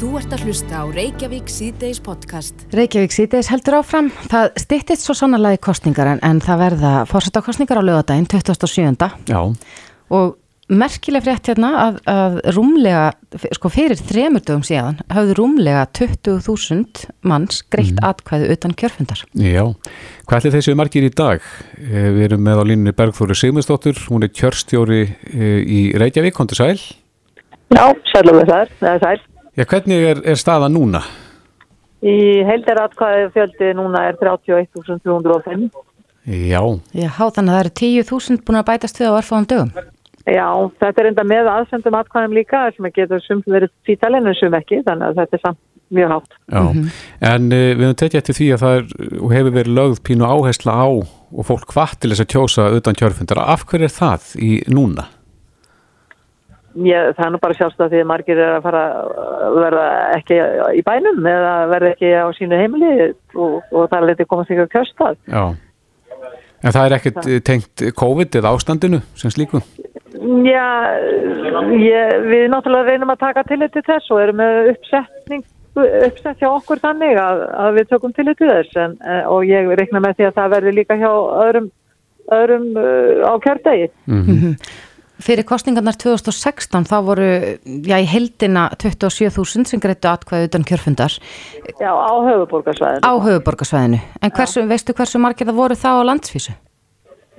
Þú ert að hlusta á Reykjavík síðdeis podcast. Reykjavík síðdeis heldur áfram. Það stittist svo sannlega í kostningar en, en það verða fórsetakostningar á lögadaginn 27. Já, Og merkileg frétt hérna að, að rúmlega, sko fyrir þremur dögum síðan, hafðu rúmlega 20.000 manns greitt atkvæðu utan kjörfundar. já. Hvað ætli þessu margir í dag? Eh, Við erum með á línunni Bergþóri Sigmundsdóttur, hún er kjörstjóri eh, í Reykjavík, kontur sæl. Já, sælum við þar, eða sæl. Já, hvernig er, er staða núna? Í heildar atkvæði fjöldi núna er 31.305. Já, Já, þannig að það eru 10.000 búin að bætast við á erfáðum dögum. Já, þetta er enda með aðsendum atkvæðum líka sem að geta sum verið títalinn en sum ekki, þannig að þetta er samt mjög hátt. já. En uh, við höfum tekið eftir því að það er, og hefur verið lögð pínu áhersla á og fólk hvað til þess að kjósa utan kjörfundar. Af hverju er það í núna? Ég, það er nú bara sjálfst að því að margir er að fara að verða ekki í bænum eða verða ekki á sínu heimili og, og það er litið komast á kjörstað. Já. En það er ekkert eh, tengt COVID eða ástandinu sem slíku? Já, ég, við náttúrulega reynum að taka tillit til þess og erum með uppsetning uppsett hjá okkur þannig að, að við tökum tillit til þess en, eh, og ég reikna með því að það verði líka hjá öðrum, öðrum uh, á kjördegi. Fyrir kostningarnar 2016 þá voru, já, í heldina 27.000 sem greittu atkvæðu utan kjörfundar Já, á höfuborgarsvæðinu. á höfuborgarsvæðinu. En hversu, veistu hversu margir það voru þá á landsvísu?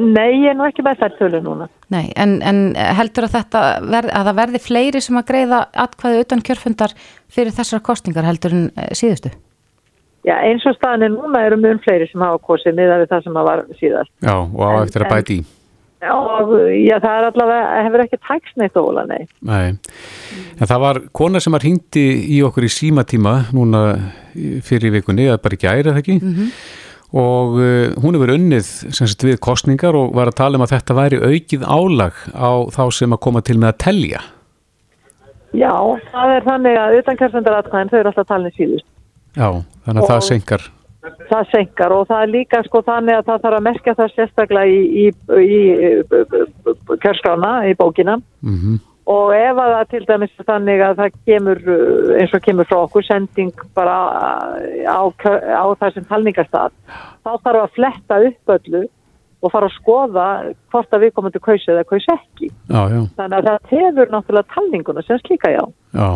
Nei, ég er nú ekki með þær tölu núna. Nei, en, en heldur að þetta verð, að það verði fleiri sem að greiða atkvæðu utan kjörfundar fyrir þessar kostningar heldur en eh, síðustu? Já, eins og staðan er núna eru mun fleiri sem hafa kosið miða við það sem að var síðast. Já, og á eftir að bæti í. Og, já, það er allavega, hefur ekki tækst neitt óla, nei. Nei, en það var kona sem var hringdi í okkur í símatíma núna fyrir vikunni, eða bara ekki ærið það ekki og uh, hún hefur unnið sem sagt við kostningar og var að tala um að þetta væri aukið álag á þá sem að koma til með að telja. Já, það er þannig að utan kjörfundaratkvæðin þau eru alltaf talin síðust. Já, þannig að Og- það senkar. Það senkar og það er líka sko þannig að það þarf að merkja það sérstaklega í, í, í, kjörskrána, í bókina Mm og ef að það til dæmis þannig að það kemur uh, eins og kemur frá okkur sending bara á, á þessum talningarstað þá þarf að fletta upp öllu og fara að skoða hvort að við komum til kausi eða kausi ekki. Já, já, Þannig að það tefur náttúrulega talninguna sem slíka já. já.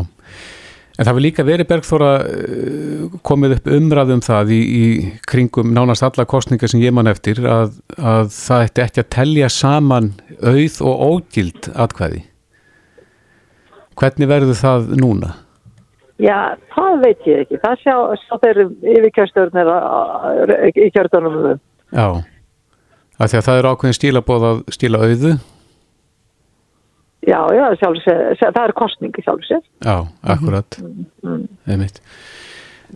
En það vil líka verið Bergþóra uh, komið upp umræðum það í, í kringum nánast alla kostningar sem ég man eftir að, að það ætti ekki að telja saman auð og ógild atkvæði. Hvernig verður það núna? Já, það veit ég ekki. Það sjá, sjá þeir yfir kjörstjórnir í kjörstjórnum. Já, af því að það er ákveðin stílabóð að stíla auðu. Já, já, sjálfur sér, það er kostning í sjálfur sér. Já, akkurat. Einmitt.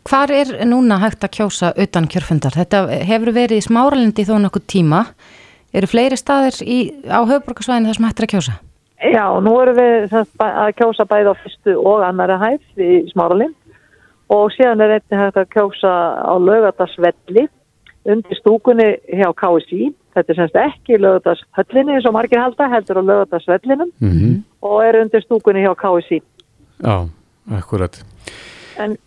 Hvar er núna hægt að kjósa utan kjörfundar? Þetta hefur verið í smáralindi þó nokkuð tíma. Eru fleiri staðir í, á höfuborgarsvæðinu þar sem hægt er að kjósa? Já, nú erum við að kjósa bæði á fyrstu og annara hæð í Smáralind og síðan er einnig hægt að kjósa á lögatarsvelli undir stúkunni hjá KSI. Þetta er semst ekki lögatarsöllinni eins og margir halda, heldur á lögatarsvellinum Mm og er undir stúkunni hjá KSI. Já, akkurat. En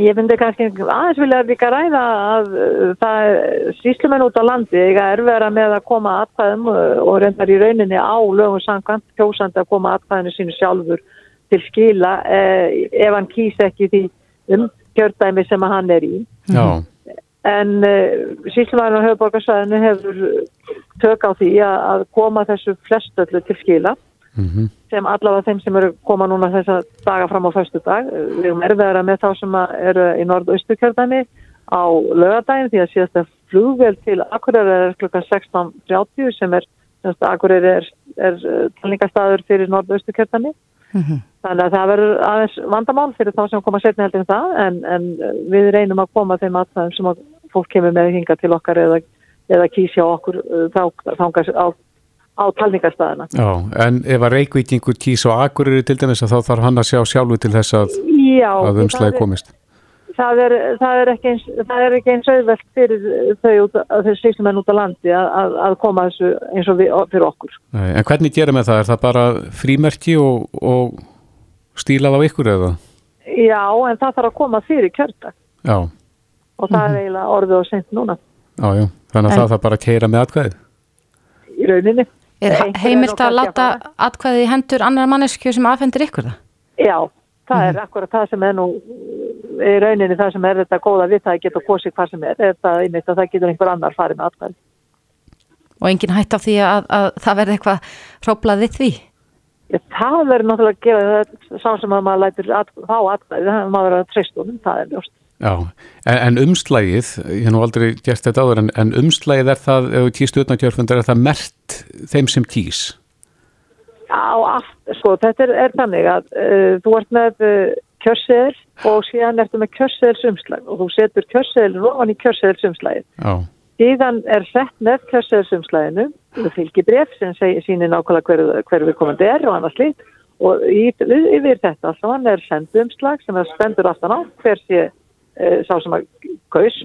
ég myndi kannski aðeins vilja líka ræða að uh, það er síslumenn út á landi eiga erfæra með að koma atkvæðum uh, og reyndar í rauninni á lögum samkvæmt kjósandi að koma atkvæðinu sínu sjálfur til skila eh, ef hann kýs ekki því um kjördæmi sem að hann er í. Já, En uh, síslumæðin á höfuborgarsvæðinu hefur tök á því að, að koma þessu flestöllu til skila mm sem allavega þeim sem eru koma núna þessa daga fram á fyrstu dag. Við erum erfiðara með þá sem að eru í norðaustu kjörðani á lögadaginn því að síðast er flugvel til Akureyri er klukkan 16.30 sem er, semst, Akureyri er, er talningastaður fyrir norðaustu kjörðani. Þannig að það verður aðeins vandamál fyrir þá sem koma setni heldur en það en, en við reynum að koma þeim aðstæðum sem að fólk kemur með hinga til okkar eða, eða kýsja okkur uh, þá, þangast á, á talningastaðina. já, en ef að reykvíkingur kýs á Akureyri til dæmis að þá þarf hann að sjá sjálfu til þess að, að umslæði komist. það er, það er ekki eins, það er ekki eins auðvelt fyrir þau þeir sýstumenn út á landi að, að, koma þessu eins og við, fyrir okkur. Nei, en hvernig gera með það? Er það bara frímerki og, og stílað á ykkur eða? Já, en það þarf að koma fyrir kjördag Já, og það er eiginlega orðið og seint núna já, já. Þannig að En- það þarf bara að keira með atkvæðið. í rauninni. Er heimilt að láta atkvæði í hendur annar manneskju sem afhendir ykkur það? Já, það Mhm. er akkurat það sem er nú í rauninni það sem er þetta góða við það að geta kosið hvað sem er, er það einmitt að það getur einhver annar farið með atkvæði. Og engin hætt á því að, að það verði eitthvað hróplað við því? Já, það verður náttúrulega að gera það sá sem að maður lætur at, þá atkvæði, það maður verður að treysta honum, það er ljóst. Já, en, en umslægið, ég hef nú aldrei gert þetta áður, en, en umslægið er það, ef þú kýst utnarkjörfundar, er það mert þeim sem kýs? Já, allt, sko, þetta er, er þannig að uh, þú ert með uh, kjörseðil og síðan ertu með kjörseðilsumslag og þú setur kjörseðil ofan í kjörseðilsumslagið. Já, Síðan er sett með kjörseðilsumslaginu fylgibref sem segir síni nákvæmlega hver, hver við komandi er og annars lít og í, yfir þetta allan er sendumslag sem er stendur aftan á hver sé uh, sá sem að kaus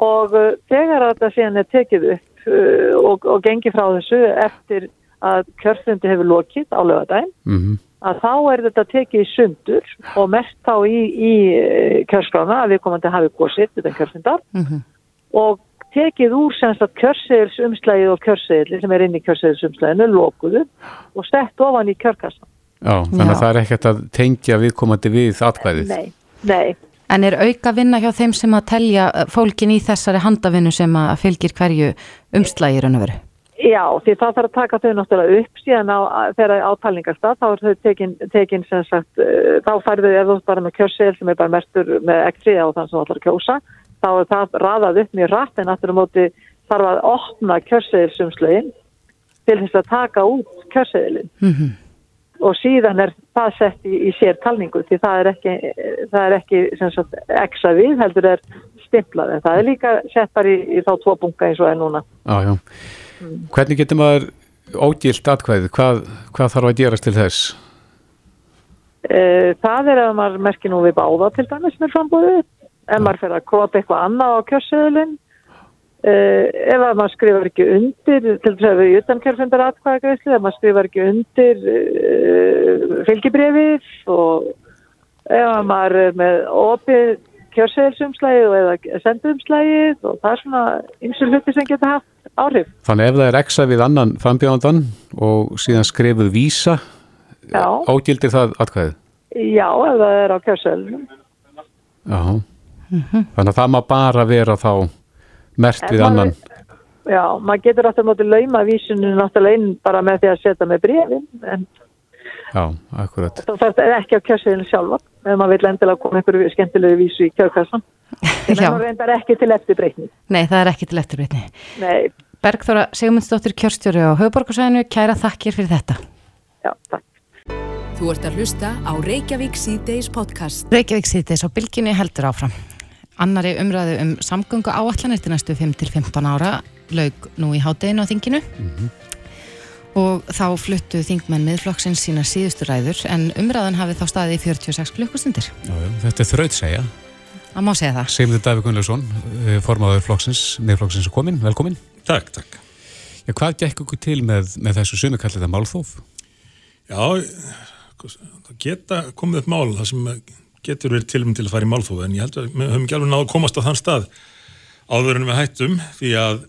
og uh, þegar að þetta síðan er tekið upp uh, og, og gengi frá þessu eftir að kjörfundi hefur lokið á lögadaginn mhm, að þá er þetta tekið í sundur og mert þá í, í eh, kjörskrána að við komandi hafi góðsitt utan kjörfundar Mm og tekið úr semst að kjörseðilsumslægið og kjörseðil sem er inn í kjörseðilsumslæginu lokuðu og sett ofan í kjörkassan. já, þannig Já. að það er ekkert að tengja viðkomandi við atkvæðið. Nei, nei, En er auka vinna hjá þeim sem að telja uh, fólkin í þessari handavinnu sem að fylgir hverju umslægir en að veru? já, því það þarf að taka þau náttúrulega upp síðan á, þegar átalningarstað, þá er þau tekin, tekin sem sagt, uh, þá færðu þú ert bara með kjörseðil sem er bara mestur með ekstri á þann sem að kjósa, þá er það raðað upp mjög rætt en aftur á móti þarf að opna kjörseðilsumslögin til þess að taka út kjörseðilin. Mm og síðan er það sett í, í sér talningu því það er ekki, það er ekki sagt, exa við heldur er stimplað en það er líka sett bara í, í þá tvo bunga eins og er núna. Já, já. Hvernig getur maður ógilt atkvæðið? Hvað, hvað þarf að gerast til þess? E, það er að maður merkir nú við báða til dæmis með frambúðið ef maður fyrir að króta eitthvað annað á kjörsseðulinn e, ef að maður skrifar ekki undir til þess að við utan kjörfundar atkvæðagreisli ef maður skrifar ekki undir e, fylgibrefið og ef að maður er með opið kjörseðilsumslægið eða sendumslægið og það er svona ymsur hluti sem geta haft áhrif. Þannig ef það er exa við annan frambjóðandan og síðan skrifuð vísa, Já, ógildir það atkvæðið? já ef það er á kjörseðilnum. Já. Þannig að það má bara vera þá mert við annan. Já, maður getur aftur móti lauma vísinu náttúrulega inn bara með því að setja með brefin en Já, akkurat. það þarf ekki á kjörseðinu sjálfa ef maður vil endilega koma einhverju skemmtilegu vísu í kjörkassan. En það reyndar ekki til eftirbreytni. Nei, það er ekki til eftirbreytni. Nei, Bergþóra Sigmundsdóttir kjörstjóri á höfuborgarsæðinu, kæra þakkir fyrir þetta. já, takk. Þú ert að hlusta á Reykjavík síðdeis podcast. Reykjavík síðdeis á bylginni heldur áfram. Annari umræðu um samgöngu áallanir til næstu 5-15 ára laug nú í hádeginu á þinginu og þá fluttu þingmenn miðflokksins sína síðustu ræður en umræðan hafi þá staði í 46 klukkustundir. Þetta er þraut segja. Það má segja það. Sigmundur Davík Gunnlaugsson, eh, formaður flokksins, miðflokksins er komin, velkomin. Takk, takk. Já, hvað gekk okkur til með, með þessu sumikallið að málþóf? Já, það geta komið upp mál það sem getur verið tilum til að fara í málþófi en ég held að við höfum ekki alveg náðu að komast á þann stað áður en við hættum því að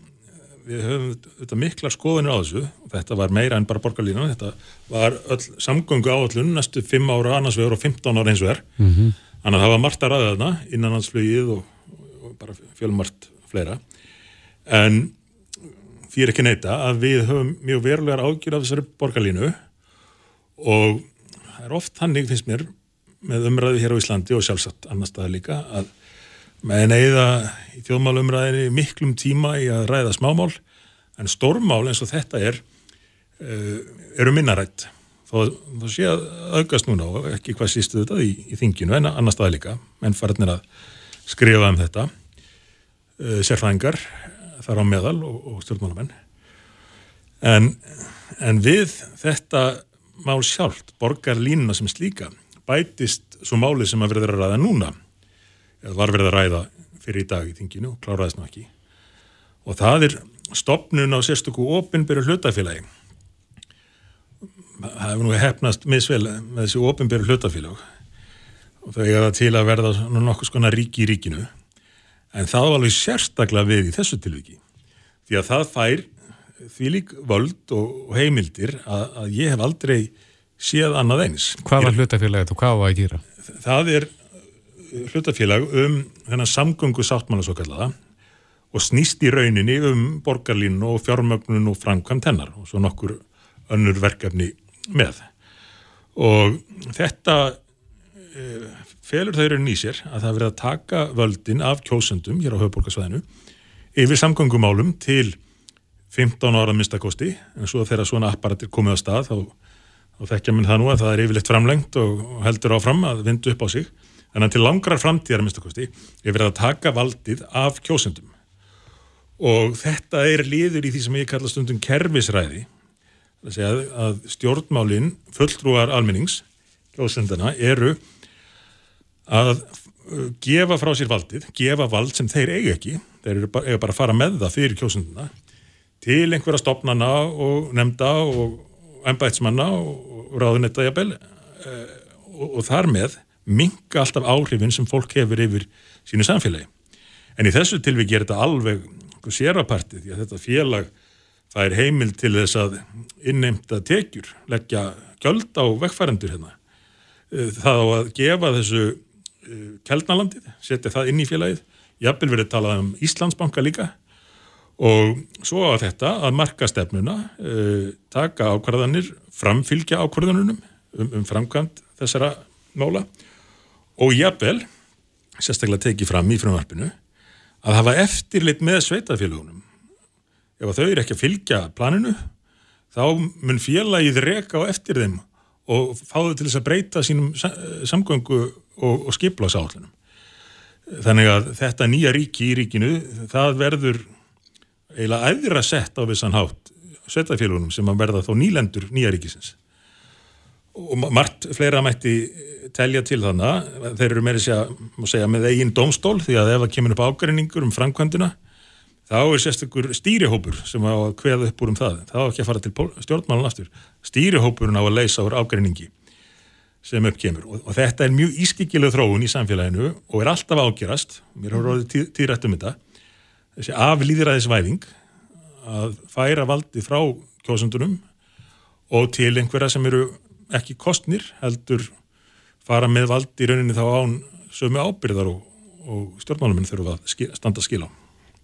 við höfum þetta mikla skoðinu á þessu. Og þetta var meira en bara borgarlínan þetta var öll samgöngu áallun næstu 5 ára annars vegar og 15 ára eins og er mm -hmm. þannig að það var margt að ræða þarna innanlandsflugið og, og bara fjölmart fleira. En er ekki neita að við höfum mjög verulegar ágjur af þessari borgarlínu. Og það er oft hannig finnst mér með umræði hér á Íslandi og sjálfsagt annar staðar líka að með neyða í þjóðmálumræðinni miklum tíma í að ræða smámál en stórmál eins og þetta er uh, eru minnarætt. Þó, þó sé að aukast núna og ekki hvað sístu þetta í, í þinginu en annar staðar líka. Menn farinir að skrifa um þetta. Uh, sérfræðingar þar á meðal og, og stjórnmálamenn. En, en við þetta mál sjálft, borgar línuna sem slíka, bætist svo máli sem að verður að ræða núna. Eða var verið að ræða fyrir í dag í þinginu og kláraðist nú ekki. Og það er stopnun á sérstöku opinbyrju hlutafélagi. Það hefur nú hefnast misvel með þessi ofinbjörn hlutafélag og þau eiga það til að verða nokkuð skona ríki í ríkinu. En það var alveg sérstaklega við í þessu tilviki. Því að það fær því lík völd og heimildir að, að ég hef aldrei séð annað eins. Hvað var hlutafélagið og hvað var að gera? Það er hlutafélag um þennan samgöngu sáttmála svo kallaða og snýst í rauninni um borgarlínu og fjármögnun og framkvæmt hennar og svo nokkur önnur verkefni með. Og þetta e, felur þau rauninni í sér að það verið að taka völdin af kjósendum hér á höfuborgarsvæðinu yfir samgöngumálum til 15 ára minnstakosti en svo þegar svona apparatir komið á stað þá, þá þekkja minn það nú að það er yfirleitt framlengt og heldur áfram að vindu upp á sig. En til langrar framtíðar minnstakosti er verið að taka valdið af kjósendum. Og þetta er liður í því sem ég kalla stundum kerfisræði. Að, að stjórnmálinn fulltrúar almennings kjósendana eru að gefa frá sér valdið, gefa vald sem þeir eiga ekki, þeir eru bara, bara að fara með það fyrir kjósenduna til einhverja stopnana og nefnda og ennbætsmanna og ráðunetta jafnvel eh, og, og þar með minga alltaf áhrifin sem fólk hefur yfir sínu samfélagi. En í þessu tilvík er þetta alveg sérapartið því að þetta félag það er heimil til þess að inneimta tekjur, leggja göld á vekkfærandur hérna. Eh, það á að gefa þessu eh, keldnalandið, setja það inn í félagið. Jafnvel verið talað um Íslandsbanka líka og svo að þetta að marka stefnuna uh, taka ákvarðanir framfylgja ákvarðanunum um, um framkvæmt þessara mála. Og jafnvel sérstaklega tekið fram í frumvarpinu að hafa eftirlit með sveitafélagunum ef þau eru ekki að fylgja planinu þá mun félagið reka á eftir þeim og fá þau til þess að breyta sínum samgöngu og, og skipla sállunum þannig að þetta nýja ríki í ríkinu það verður eiginlega aðra sett á vissan hátt sveitafélagunum sem að verða þá nýlendur nýjaríkisins og margt fleira mætti telja til þannig þeir eru meira segja, segja með eigin domstól því að ef það kemur upp ágreiningur um framkvæmdina þá er sérstakur stýrihópur sem á að kveða upp úr um það. Þá ekki að fara til stjórnmálun aftur. Stýrihópurinn á að leysa úr ágreiningi sem upp kemur. Og, og þetta er mjög ískikileg þróun í samfélaginu og er alltaf ágerast. Mér har orðið tíðrætt um þetta þessi aflýðræðisvæðing að færa valdi frá kjósundunum og til einhverja sem eru ekki kostnir heldur fara með valdi í rauninni þá án sömu ábyrðar og, og stjórnmáluminn þurfa að skil, standa að skila.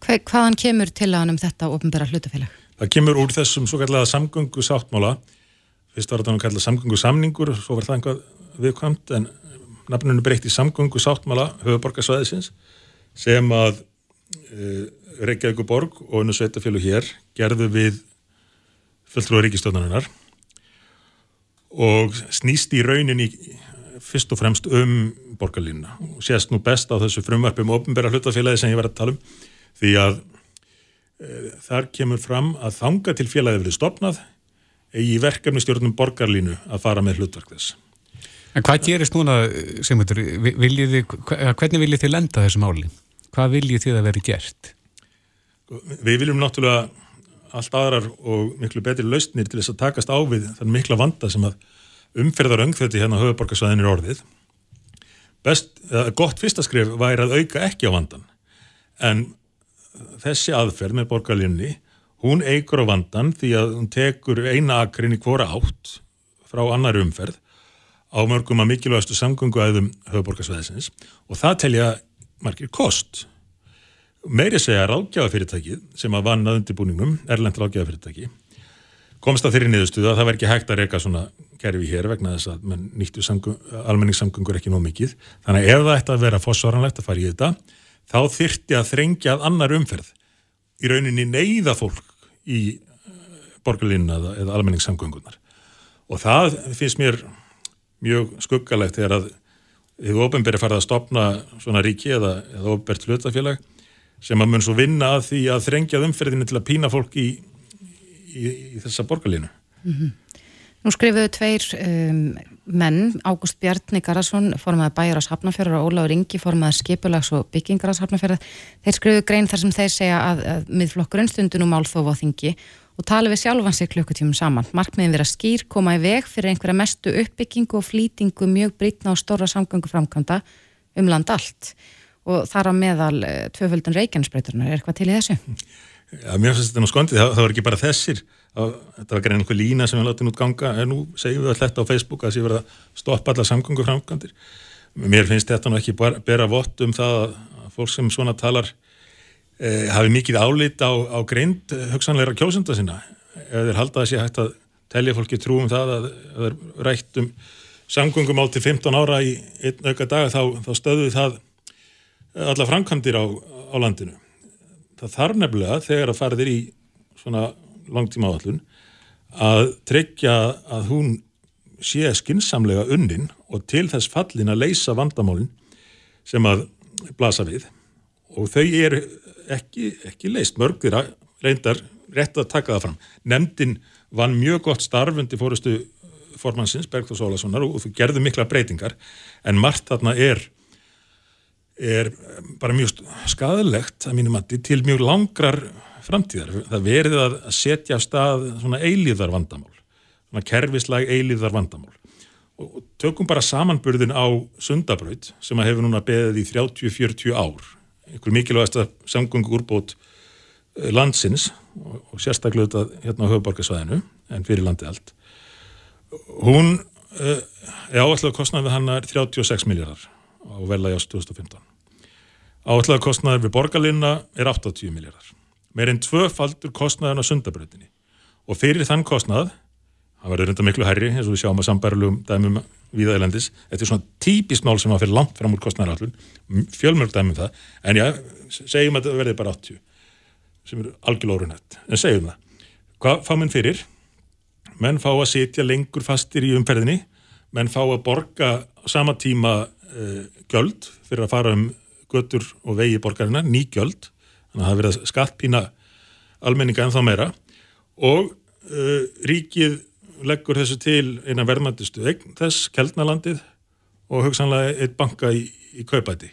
Hva, hvaðan kemur til að hann um þetta ofnbæra hlutafélag? Það kemur úr þessum svo kallega samgöngu sáttmála fyrst var þetta hann kallað samgöngu samningur svo var það einhvað viðkvæmt en nafnunum breykt í samgöngu sáttmála höfuborgarsvæðisins sem að e, Reykjavík borg og unnu sveitafjölu hér gerðu við fulltrúi ríkistöðnarinnar og snýst í rauninni fyrst og fremst um borgarlínuna og sést nú best á þessu frumvarpi um ofnbæra hlutafélagi sem ég var að tala um því að e, þar kemur fram að þanga til félagi verið stopnað eigi verkefni stjórnum borgarlínu að fara með hlutverk þess. En hvað gerist núna, Sigmundur, hvernig viljið þið lenda þessu máli? Hvað viljið þið að veri gert? Við viljum náttúrulega allt aðrar og miklu betri lausnir til þess að takast á við þann mikla vanda sem að umferðar öngþötti hérna á höfuborgarsvæðinir orðið. Best, gott fyrstaskrif væri að auka ekki á vandan en þessi aðferð með borgarlinni hún eigur á vandan því að hún tekur eina akrin í hvora átt frá annar umferð á mörgum að mikilvægastu samgöngu aðum höfuborgarsvæðisins og það telja margir kost meiri segja ráðgjafafyrirtækið sem að vann að undirbúningum, erlend ráðgjafafyrirtæki komst að þeirri niðurstuða að það verð ekki hægt að reyka svona kerfi hér vegna þess að mann nýttu almenningssamgöngur ekki nóg mikið. Þannig að ef það ætti að vera fósvaranlegt að fara í þetta þá þyrti að þrengja að annar umferð. Í rauninni neyða fólk í eh, borgarlinna eða, eða almenningssamgöngunar og það finnst mér mjög skuggalegt þegar að þið ofinberi farið að stopna svona ríki eða, eða sem að mun svo vinna að því að þrengjað umferðinu til að pína fólk í, í, í þessa borgarlínu. Mm -hmm. Nú skrifuðu tveir um, menn, Ágúst Bjarni Garðarsson, formaði bæjar á Safnafjörður og Óláður Ingi, formaði skipulags og byggingar á Safnafjörður. Þeir skrifuðu grein þar sem þeir segja að, að miðflokkurinn stundunum álþófa á þingi og tala við sjálfan sig klukkutímum saman. Markmiðin vera skýr, koma í veg fyrir einhverja mestu uppbyggingu og flýtingu mjög brítna og stóra samgöngu framkvæmda um land allt og þar á meðal eh, tvöföldun Reykjanesbreyturnar, er eitthvað til í þessu? Já, mér finnst þetta nú skondið, það, það var ekki bara þessir. Þetta var grein einhver lína sem við látum út ganga en nú segjum við alltaf á Facebook að það sé verið að stoppa alla samgöngu framkvæmdir mér finnst þetta nú ekki bara bera vott um það að fólk sem svona talar eh, hafi mikið álít á, á greind hugsanleira kjósunda sinna. Ef þeir halda sé hægt að telja fólki trú um það að þeir rætt um samgöngum á til 15 ára í einn auka dag þá, þá stöðu það alla framkvæmdir á, á landinu. Það þarf nefnilega þegar að fara þér í svona langtíma áallun að tryggja að hún sé skinsamlega unnin og til þess fallin að leysa vandamálin sem að blasa við. Og þau eru ekki, ekki leist mörgir að reyndar rétt að taka það fram. Nemndin vann mjög gott starfundi fórustu formansins, Bergþór Sólassonar og þú gerðu mikla breytingar. En margt þarna er er bara mjög skadalegt að mínum að til mjög langrar framtíðar. Það verið að setja af stað svona eilíðar vandamál, svona kerfislag eilíðar vandamál. Og tökum bara samanburðin á sundabraut sem að hefur núna beðið í 30-40 ár, einhver mikilvægast að samgöngu úrbót eh, landsins og sérstaklega þetta hérna á höfuborgarsvæðinu en fyrir landi allt. Hún uh, er áallega kostnæðið við hann er 36 miljardar á ás 2015. Áallega kostnæðið við borgarlinna er 80 miljardar meirinn tvöfaldur kostnaðan á sundabröðinni og fyrir þann kostnað það var reynda miklu herri eins og við sjáum að sambærlugum dæmum viðaðilendis þetta er svona típist mál sem að fyrir langt fram úr kostnæðarallun fjölmörg dæmum það en já, segjum að þetta verði bara 80 sem eru algjörlórunætt en segjum það, hvað fá menn fyrir? Menn fá að sitja lengur fastir í umferðinni menn fá að borga sama tíma uh, göld fyrir að fara um götur og vegi borgarina, ný göld þannig að það verið að skattpína almenninga en þá meira. Og uh, ríkið leggur þessu til einan verðmæntistu eign þess keldnalandið og hugsanlega eitt banka í, í kaupæti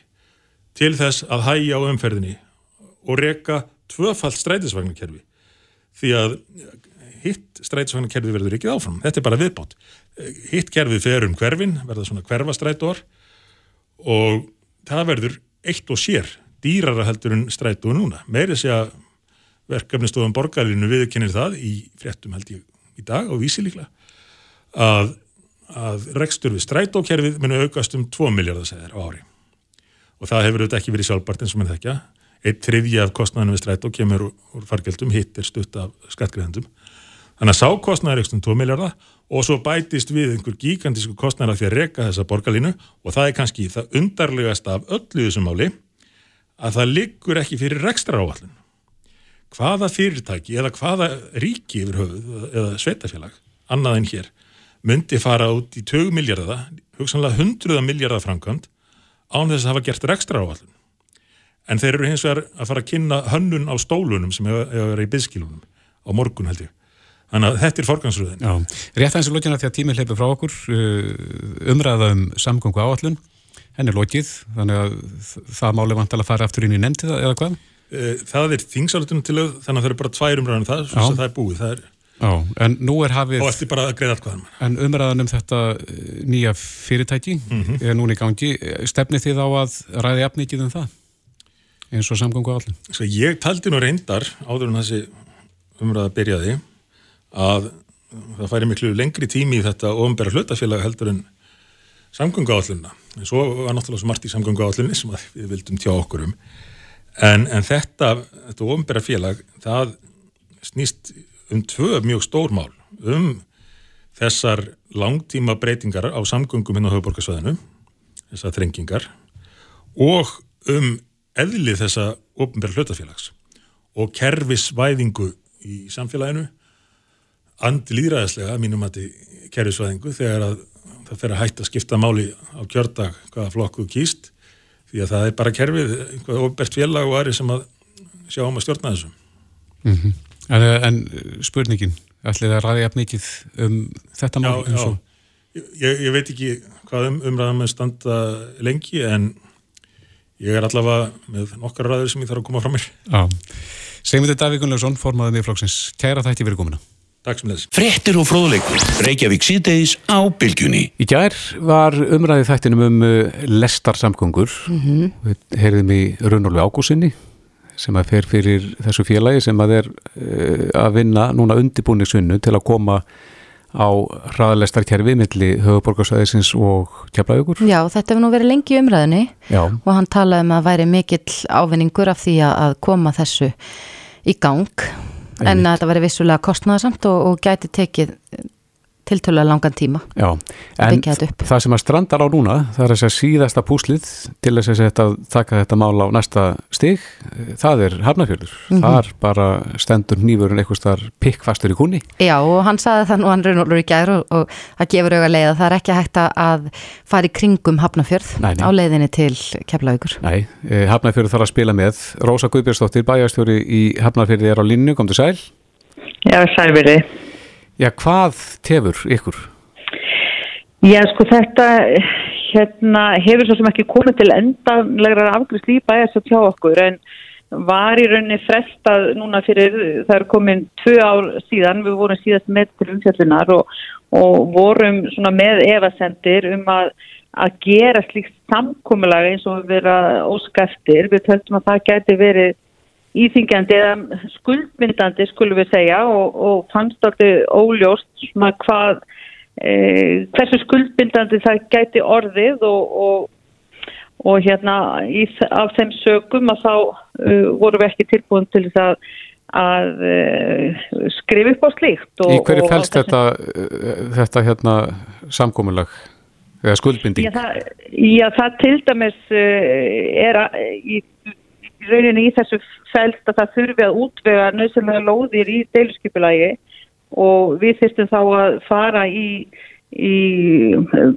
til þess að hægja á umferðinni og reyka tvöfalt strætisvagnarkerfi því að hitt strætisvagnarkerfi verður ekki áfram. Þetta er bara viðbót. Hitt kerfið fer um hverfin, verða svona hverfastrætor og það verður eitt og sér dýrara heldur en strætu núna. Meirið sé að verkefnistofan borgarlinu viðkennir það í fréttum held ég í dag og vísi líklega að, að rekstur við strætókerfið munu aukast um 2 miljardar segðir á ári. Og það hefur auðvitað ekki verið sjálfbart eins og mann þekkja. Eitt þriðja af kostnæðinu við strætó kemur úr fargjöldum, hitt er stutt af skattgreðendum þannig að sákostnæður um 2 miljardar og svo bætist við einhver gigantísku kostnæðar af því að reka þessa borgarlinu og það er kannski það undarlegast af öllu þessum máli að það liggur ekki fyrir rekstra áallin. Hvaða fyrirtæki eða hvaða ríki yfir höfuð eða sveitafélag, annað en hér, myndi fara út í 20 miljardar, hugsanlega 100 miljardar framkvæmt án þess að hafa gert rekstra áallin. En þeir eru hins vegar að fara að kynna hönnun á stólunum sem hefur verið í byggskilunum á morgun held ég. Þannig að þetta er forgansröðin. Já, rétt aðeins að lókina því að tíminn hleypur frá okkur uh, umræða um samgöngu áallun henni er lokið, þannig að það máli vantala að fara aftur inn í nefndið eða hvað? Eh, það er þingsálutunum til auð, þannig að það eru bara tvær umræðan um það, svo að það er búið, það er... Já, en nú er hafið... Og eftir bara að greiða allt hvaðan. En umræðan um þetta eh, nýja fyrirtæki mm -hmm. er núna í gangi. Stefni þið á að ræði afnýkið um það? Eins og samgangu allir. Svo ég taldi nú reyndar, áður en þessi umræða byrjaði, að það færi miklu lengri tími í þetta ofinbæra hlutafélag heldur en samgöngu áallunna en svo var náttúrulega svo margt í samgöngu áallunni sem við vildum tjá okkur um. En, en þetta, þetta ofinbæra félag það snýst um tvö mjög stór mál. Um þessar langtíma breytingar á samgöngum hinn á höfuborgarsvæðinu þessar þrengingar og um eðlið þessa ofinbæra hlutafélags og kerfisvæðingu í samfélaginu and líðræðislega mínum að þetta kerfisvæðingu þegar að það fer að hætta að skipta máli á kjördag hvaða flokku kýst því að það er bara kerfið, einhvað ofbert félag og aðri sem að sjá um að stjórna þessu mm -hmm. en, en spurningin, ætlið að ræði jafn mikið um þetta mál Já, já, ég, ég veit ekki hvað um, umræðan með standa lengi en ég er allavega með nokkar ræður sem ég þarf að koma frá mér Já Segmyndir Davík Gunnlaugsson, formaðið miðflokksins. Kæra þætti fyrir komuna. Takk sem þess. Frettir og fróðleikur. Reykjavík síðdeis á bylgjunni. Í gær var umræðið þættinum um uh, lestarsamgöngur. Mm -hmm. Við heyrðum í Rönnólu Ágúsinni sem að fer fyrir þessu félagi sem að er uh, að vinna núna undibúningsunnu til að koma á hraðalestarkerfi milli höfuborgarsæðisins og keflaðugur. Já, þetta hefur nú verið lengi í umræðinni Já. og hann talaði um að væri mikill ávinningur af því að koma þessu í gang en þetta væri vissulega kostnaðasamt og, og gæti tekið tiltölulega langan tíma. Já, Að en það sem að strandar á núna, það er þess að síðasta púslið til þess að þetta, taka þetta mál á næsta stig, það er Hafnarfjörður. Mhm. Þar bara stendur nýfurinn eitthvað starf pikkfastur í kunni. Já og hann saði það nú hann raunólur í gær og, og það gefur auðvitað leið að það er ekki hægt að fara í kringum Hafnafjörð Nei, nei. á leiðinni til Keflavíkur. Nei, eh, Hafnarfjörður þarf að spila með. Rósa Guðbjörnsdóttir, bæjarstjóri í Hafnarfjörði er á línu, kom. Já, hvað tefur ykkur? Já, sko þetta hérna, hefur svo sem ekki komið til endanlegra afgriðsli í bæjast að tjá okkur en var í rauninni frestað núna fyrir, það er komin tvö ár síðan, við vorum síðast með til umfjöldunar og, og vorum með evasendir um að, að gera slíkt samkomulega eins og vera óskæftir, við töldum að það gæti verið íþingjandi eða skuldmyndandi skulum við segja og, og fannst alltaf óljóst hvað e, hversu skuldmyndandi það gæti orðið og, og, og hérna í, af þeim sögum að þá uh, vorum við ekki tilbúin til þess að, að uh, skrifa upp á slíkt og, Í hverju fælst þetta, eh, þetta hérna samkomulag eða skuldbinding? Já, það, já, það til dæmis uh, er að, í rauninni í þessu fælst að það þurfi að útvega nöðsynlega lóðir í deiluskipulagi og við þyrstum þá að fara í, í uh,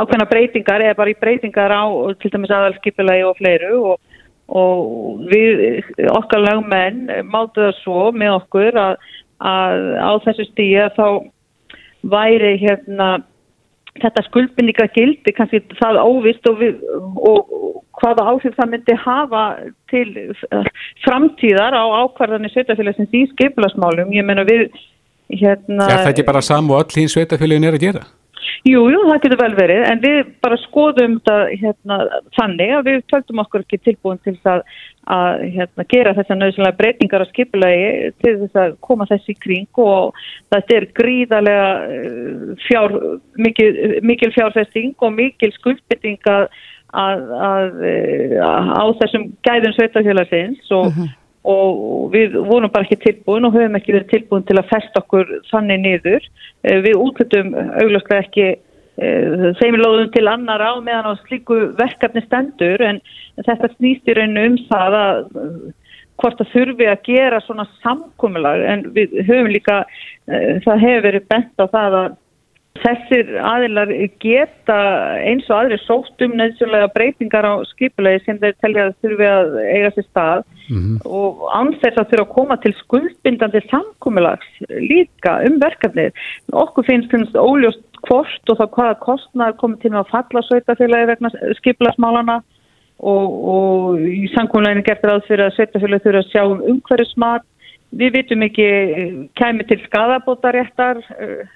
ákveðna breytingar eða bara í breytingar á til dæmis aðalskipulagi og fleiru og, og við okkar lagmenn máttu það svo með okkur að, að á þessu stíja þá væri hérna þetta skuldbindinga gildi kannski það óvist og, við, og hvaða áhrif það myndi hafa til uh, framtíðar á ákvarðanir sveitafélagsins í skiplasmálum. Ég meina við hérna... Er það ekki bara sam og öll hins sveitafélagin er að gera? Jú, jú, það getur vel verið, en við bara skoðum þetta hérna, þannig að við töldum okkur ekki tilbúin til það að hérna, gera þessar nöðsynlega breytingar á skipulagi til þess að koma þessi í kring og þetta er gríðarlega eh, fjár, mikil, mikil fjárfesting og mikil skuldbytting að, að, að, eh, á þessum gæðum sveitafélagsins og og við vorum bara ekki tilbúin og höfum ekki verið tilbúin til að festa okkur þannig niður. Eh, Við útlutum augljóslega ekki eh, þeim lóðum til annar á meðan á slíku verkefni stendur en þetta snýst í rauninu um það að eh, hvort það þurfi að gera svona samkomulag en við höfum líka, eh, það hefur verið bent á það að þessir aðilar geta eins og aðri sótt um neðsjónlega breytingar á skipulegi sem þeir telja að þurfi að eiga sér stað og ansett að þurfa að koma til skuldbindandi samkomulags líka um verkefnið. Okkur finnst finnst óljóst hvort og þá hvaða kostnar komið til að falla sveitafélagi vegna skipulagsmálana og, og í samkomulaginu gert ráð fyrir að sveitafélagi þurfa að sjá um umhverfismat. Við vitum ekki eh, kæmi til skadabótaréttar uh,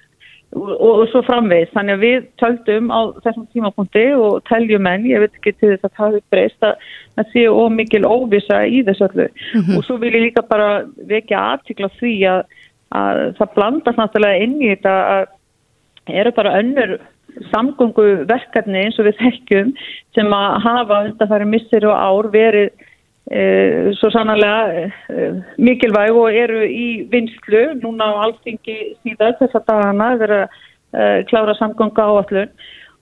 og, og svo framvegis. Þannig að við töldum á þessum tímapunkti og teljum enn, ég veit ekki til þess að það hefur breyst að það sé ómikil óvisa í þessu öllu. Og svo vil ég líka bara vekja aðtikla því að, að það blandast náttúrulega inn í þetta að eru bara önnur samgöngu verkefni eins og við þekkjum sem að hafa undanfæri missir og ár verið svo sannarlega e, mikilvæg og eru í vinslu núna á alltingi síðan þessa dagana verið að e, klára samgöngu áallun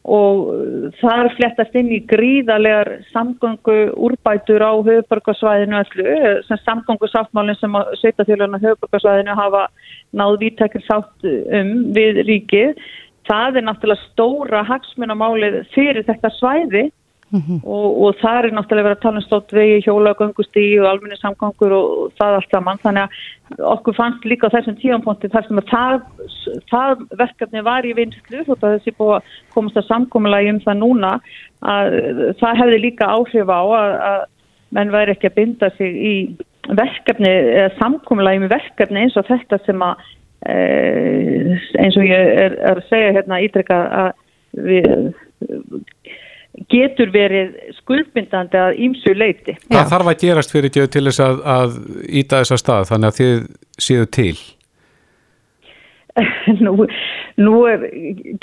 og þar flettast inn í gríðarlegar samgöngu úrbætur á höfuborgarsvæðinu öllu, sem samgöngu sáttmálinn sem að sveitafélaginu á höfuborgarsvæðinu hafa náð vítækir sátt um við ríkið. Það er náttúrulega stóra hagsmunamálið fyrir þetta svæði og, og það er náttúrulega verið að tala um stótt vegi, hjóla, göngustíi og almenni samgangur og það allt saman. Þannig að okkur fannst líka þessum tíanponti þar sem að það, það verkefni var í vinslu, þótt að þessi búið að komast að samkominlega um það núna, að það hefði líka áhrif á að, að menn væri ekki að binda sig í verkefni, eða samkúmulagi með verkefni eins og þetta sem að e, eins og ég er, er að segja hérna ídrykka að við getur verið skuldbindandi að ímsu leiti. Hvað þarf að gerast fyrir ekki til þess að, að íta þessa stað þannig að þið séu til? nú, nú er,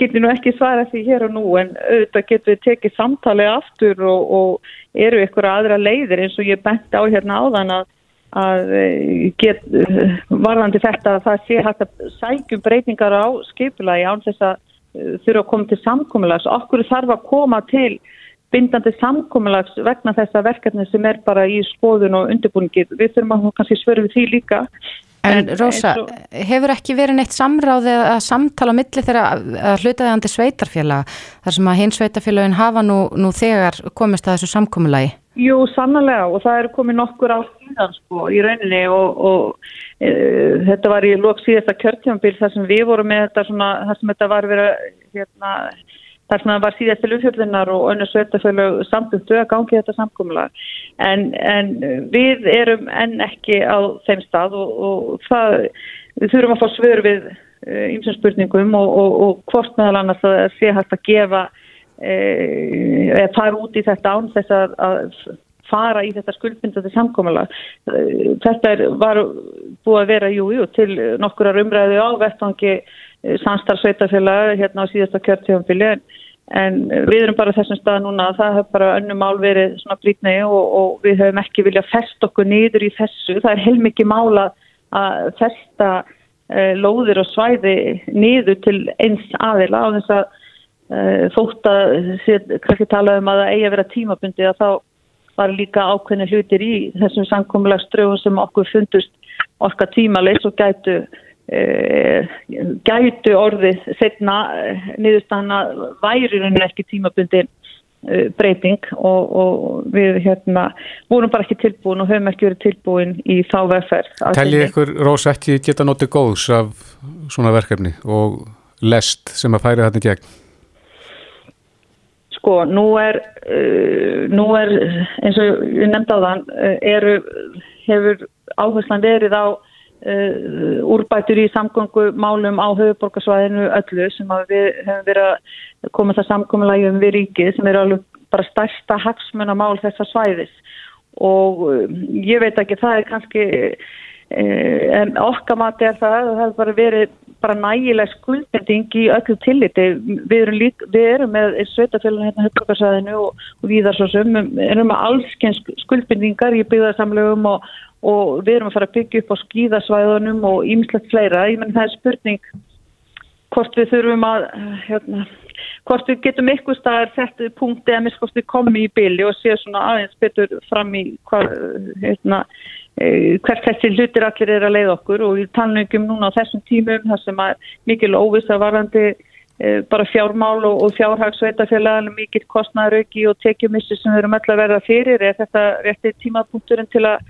getur nú ekki svara því hér og nú en auðvitað getur við tekið samtalið aftur og, og eru ykkur aðra leiðir eins og ég bent á hérna áðan að, að get, varðandi þetta að það sé hægt að sækjum breytingar á skipulagi án þess að þurfa að koma til samkómulags okkur þarf að koma til bindandi samkómulags vegna þessa verkefni sem er bara í skoðun og undirbúningi. Við þurfum að kannski svöru við því líka. En Rósa, og... hefur ekki verið neitt samráð eða samtala á milli þegar að hlutaðandi sveitarfélag þar sem að hinn sveitarfélagin hafa nú, nú þegar komist að þessu samkómulagi? Jú, sannlega og það eru komið nokkur á síðan sko í rauninni og, og þetta var í lók síðasta kjörtjámbil þar sem við vorum með þetta svona, þar sem þetta var verið hérna þar sem það var síðast til umfjöldunar og önnu sveitafjölu samtundu að gangi þetta samkómulag en, en við erum enn ekki á þeim stað og, og það, við þurfum að fá svör við ymsum uh, spurningum og, og, og hvort meðal annars að sé hægt að gefa eh, eða fara út í þetta án þess að, að fara í þetta skuldbindandi samkómulag þetta er, var búið að vera jú, jú, til nokkurar umræðu á vettvangi samstarfsveitafélag hérna á síðasta kjörtífambili en, en við erum bara þessum stað núna það hefur bara önnum mál verið svona blítni og, og við höfum ekki viljað fest okkur niður í þessu, það er heilmikið mála að festa e, lóðir og svæði niður til eins aðila á þess að e, þótt að kannski tala um að það eigi að vera tímabundi að þá var líka ákveðni hlutir í þessum samkommulega ströfum sem okkur fundust orka tímaleis og gætu Uh, gætu orðið setna uh, niðurstanna væririnn ekki tímabundi uh, breyting og, og við hérna vorum bara ekki tilbúin og höfum ekki verið tilbúin í þá veffer Tæli ykkur Rós ekki geta notið góðs af svona verkefni og lest sem að færi þetta gegn? Sko, nú er nú er eins og ég nefndi á þann eru, hefur áherslan verið á Uh, úrbætur í samgöngumálum á höfuborgarsvæðinu öllu sem við hefum verið að koma það samgöngulægjum við ríkið sem er alveg bara stærsta hagsmunamál þessa svæðis. Og uh, ég veit ekki það er kannski uh, en okkar mati er það það hefur bara verið bara nægileg skuldbending í öllu tilliti við erum, lík, við erum með sveitafélagin hérna höfuborgarsvæðinu og, og við erum með allsken skuldbendingar í byggðarsamlegum og og við erum að fara að byggja upp á skíðasvæðunum og ýmislegt fleira. Ég menn það er spurning hvort við þurfum að, hérna, hvort við getum ykkur staðar þetta punkti að miskast við komum í bili og séu svona aðeins betur fram í hvar, hérna, e, hvert þessi hlutir allir er að leiða okkur og við talum ekki um núna á þessum tímum þar sem að mikil óviss að varandi e, bara fjármál og, og fjárhagsveitafélagan mikil kostnæðarauki og tekjumissi sem við erum öll að verða fyrir er þetta rétti tímapunkturinn til að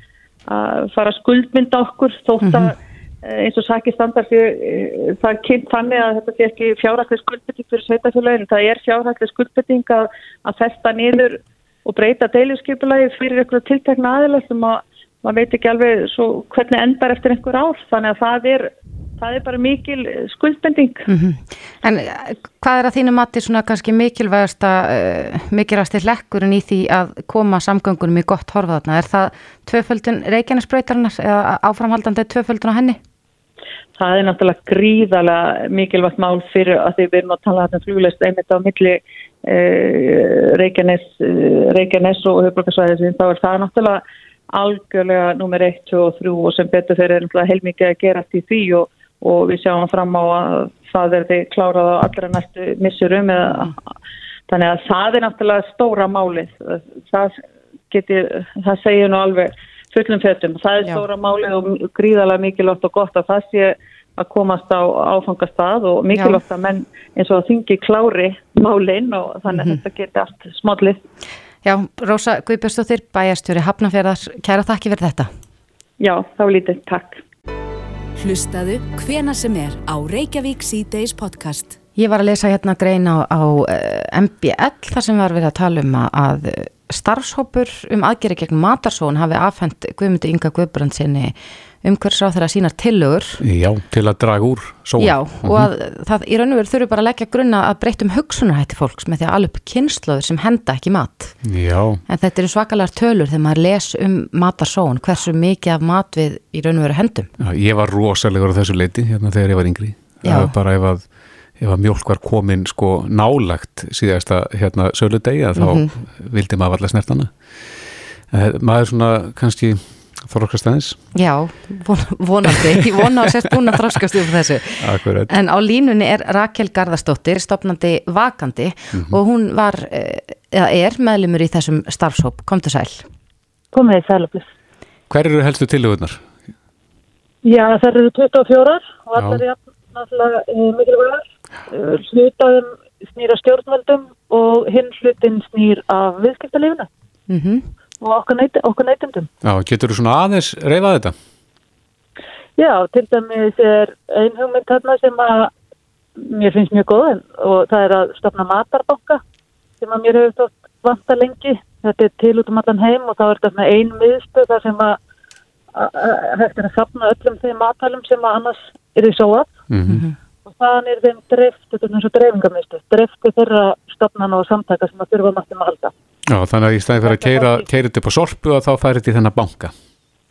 að fara skuldmynda okkur þótt að mm -hmm. Eins og sækir standar fyrir eh, það kynnt þannig að þetta sé ekki fjárhættileg skuldbytting fyrir sveitafélagin það er fjárhættileg skuldbytting að, að festa nýður og breyta deiliskypulagi fyrir einhverju tiltekna aðeins sem að maður veit ekki alveg svo hvernig endar eftir einhver ár þannig að það er það er bara mikil skuldbending. Mm -hmm. En eh, hvað er að þínu mati svona kannski mikilvægast uh, mikilvægast er lekkurinn í því að koma samgöngunum í gott horfaðarna? Er það tvöföldun Reykjanesbröytarinnar eða áframhaldandi tvöföldun á henni? Það er náttúrulega gríðarlega mikilvægt mál fyrir að því við erum að tala um flugleist einmitt á milli uh, Reykjanes, uh, Reykjanes og höfbrukarsvæðisinn þá er það náttúrulega algjörlega nummer 1, 2 og 3 og sem betur þeir eru heilmikið að gera því því og og við sjáum fram á að það er því klárað á allra næstu missurum eða, þannig að það er náttúrulega stóra málið. Það, geti, það segir nú alveg fullum fötum, það er stóra málið og gríðalega mikilvægt og gott að það sé að komast á áfangastað og mikilvægt að menn eins og að þingi klári málinn og þannig að mm -hmm. þetta geti allt smallið. Já, Rósa Guðbjörnstóttir, bæjarstjóri Hafnafjörðar, kæra þakki fyrir þetta. Já, þá lítið, takk. Hlustaðu hvena sem er á Reykjavík C-Days podcast. Ég var að lesa hérna grein á, á uh, eh, MBL þar sem var við að tala um að starfshópur um aðgeri gegn matarsón hafi afhengt Guðmundur Inga Guðbrandsinni umhverfisráð þeirra sínar tillögur Já, til að draga úr sóun. Já, og að það í raun og veru þurfi bara að leggja grunna að breytum hugsunarhætti fólks með því að alveg kynnslóður sem henda ekki mat. Já, En þetta eru svakalega tölur þegar maður les um matarsón, hversu mikið af mat við í raun og veru hendum. já, ég var rosalegur á þessu leiti hérna þegar ég var yngri. Já. Það var bara ef að, ef að mjólk var komin sko nálagt síðasta hérna söludegi að þá vildi maður allar snert hana. Eh, Maður svona kannski þorkast aðeins. Já, von, vonandi, ég vona að sérst búin að þroskast um þessu. Akkurat. En á línunni er Rakel Garðarsdóttir, stopnandi vakandi og hún var, eh, eða er meðlumur í þessum starfshóp. Komdu sæl. Komið í sæluplis. Hver eru helstu tillögurnar? Já, það eru 24 og allar er náttúrulega mikilvægar. Uh, hlutaðum snýr að stjórnvöldum og hinn hlutin snýr af viðskiptalífuna Mm og okkur, neyt, okkur neytendum. Já, getur þú svona aðeins reyfað þetta? Já, til dæmis er ein hugmynd þarna sem að mér finnst mjög góð en- og það er að stopna matarbanka sem að mér hefur þótt vanta lengi. Þetta er til út um allan heim og þá er þetta svona ein miðstöð þar sem að að- að hægt er að sapna öllum þeim matalum sem að annars er í sóað Mm og þaðan er þeim dreift, þetta er eins og dreifingarmiðstöð, dreift til þeirra stopnana og samtaka sem að þurfa mattum að halda. Já, þannig að í stæði fyrir að keira, keira þetta upp á sorpu og þá færi þetta í þennan banka.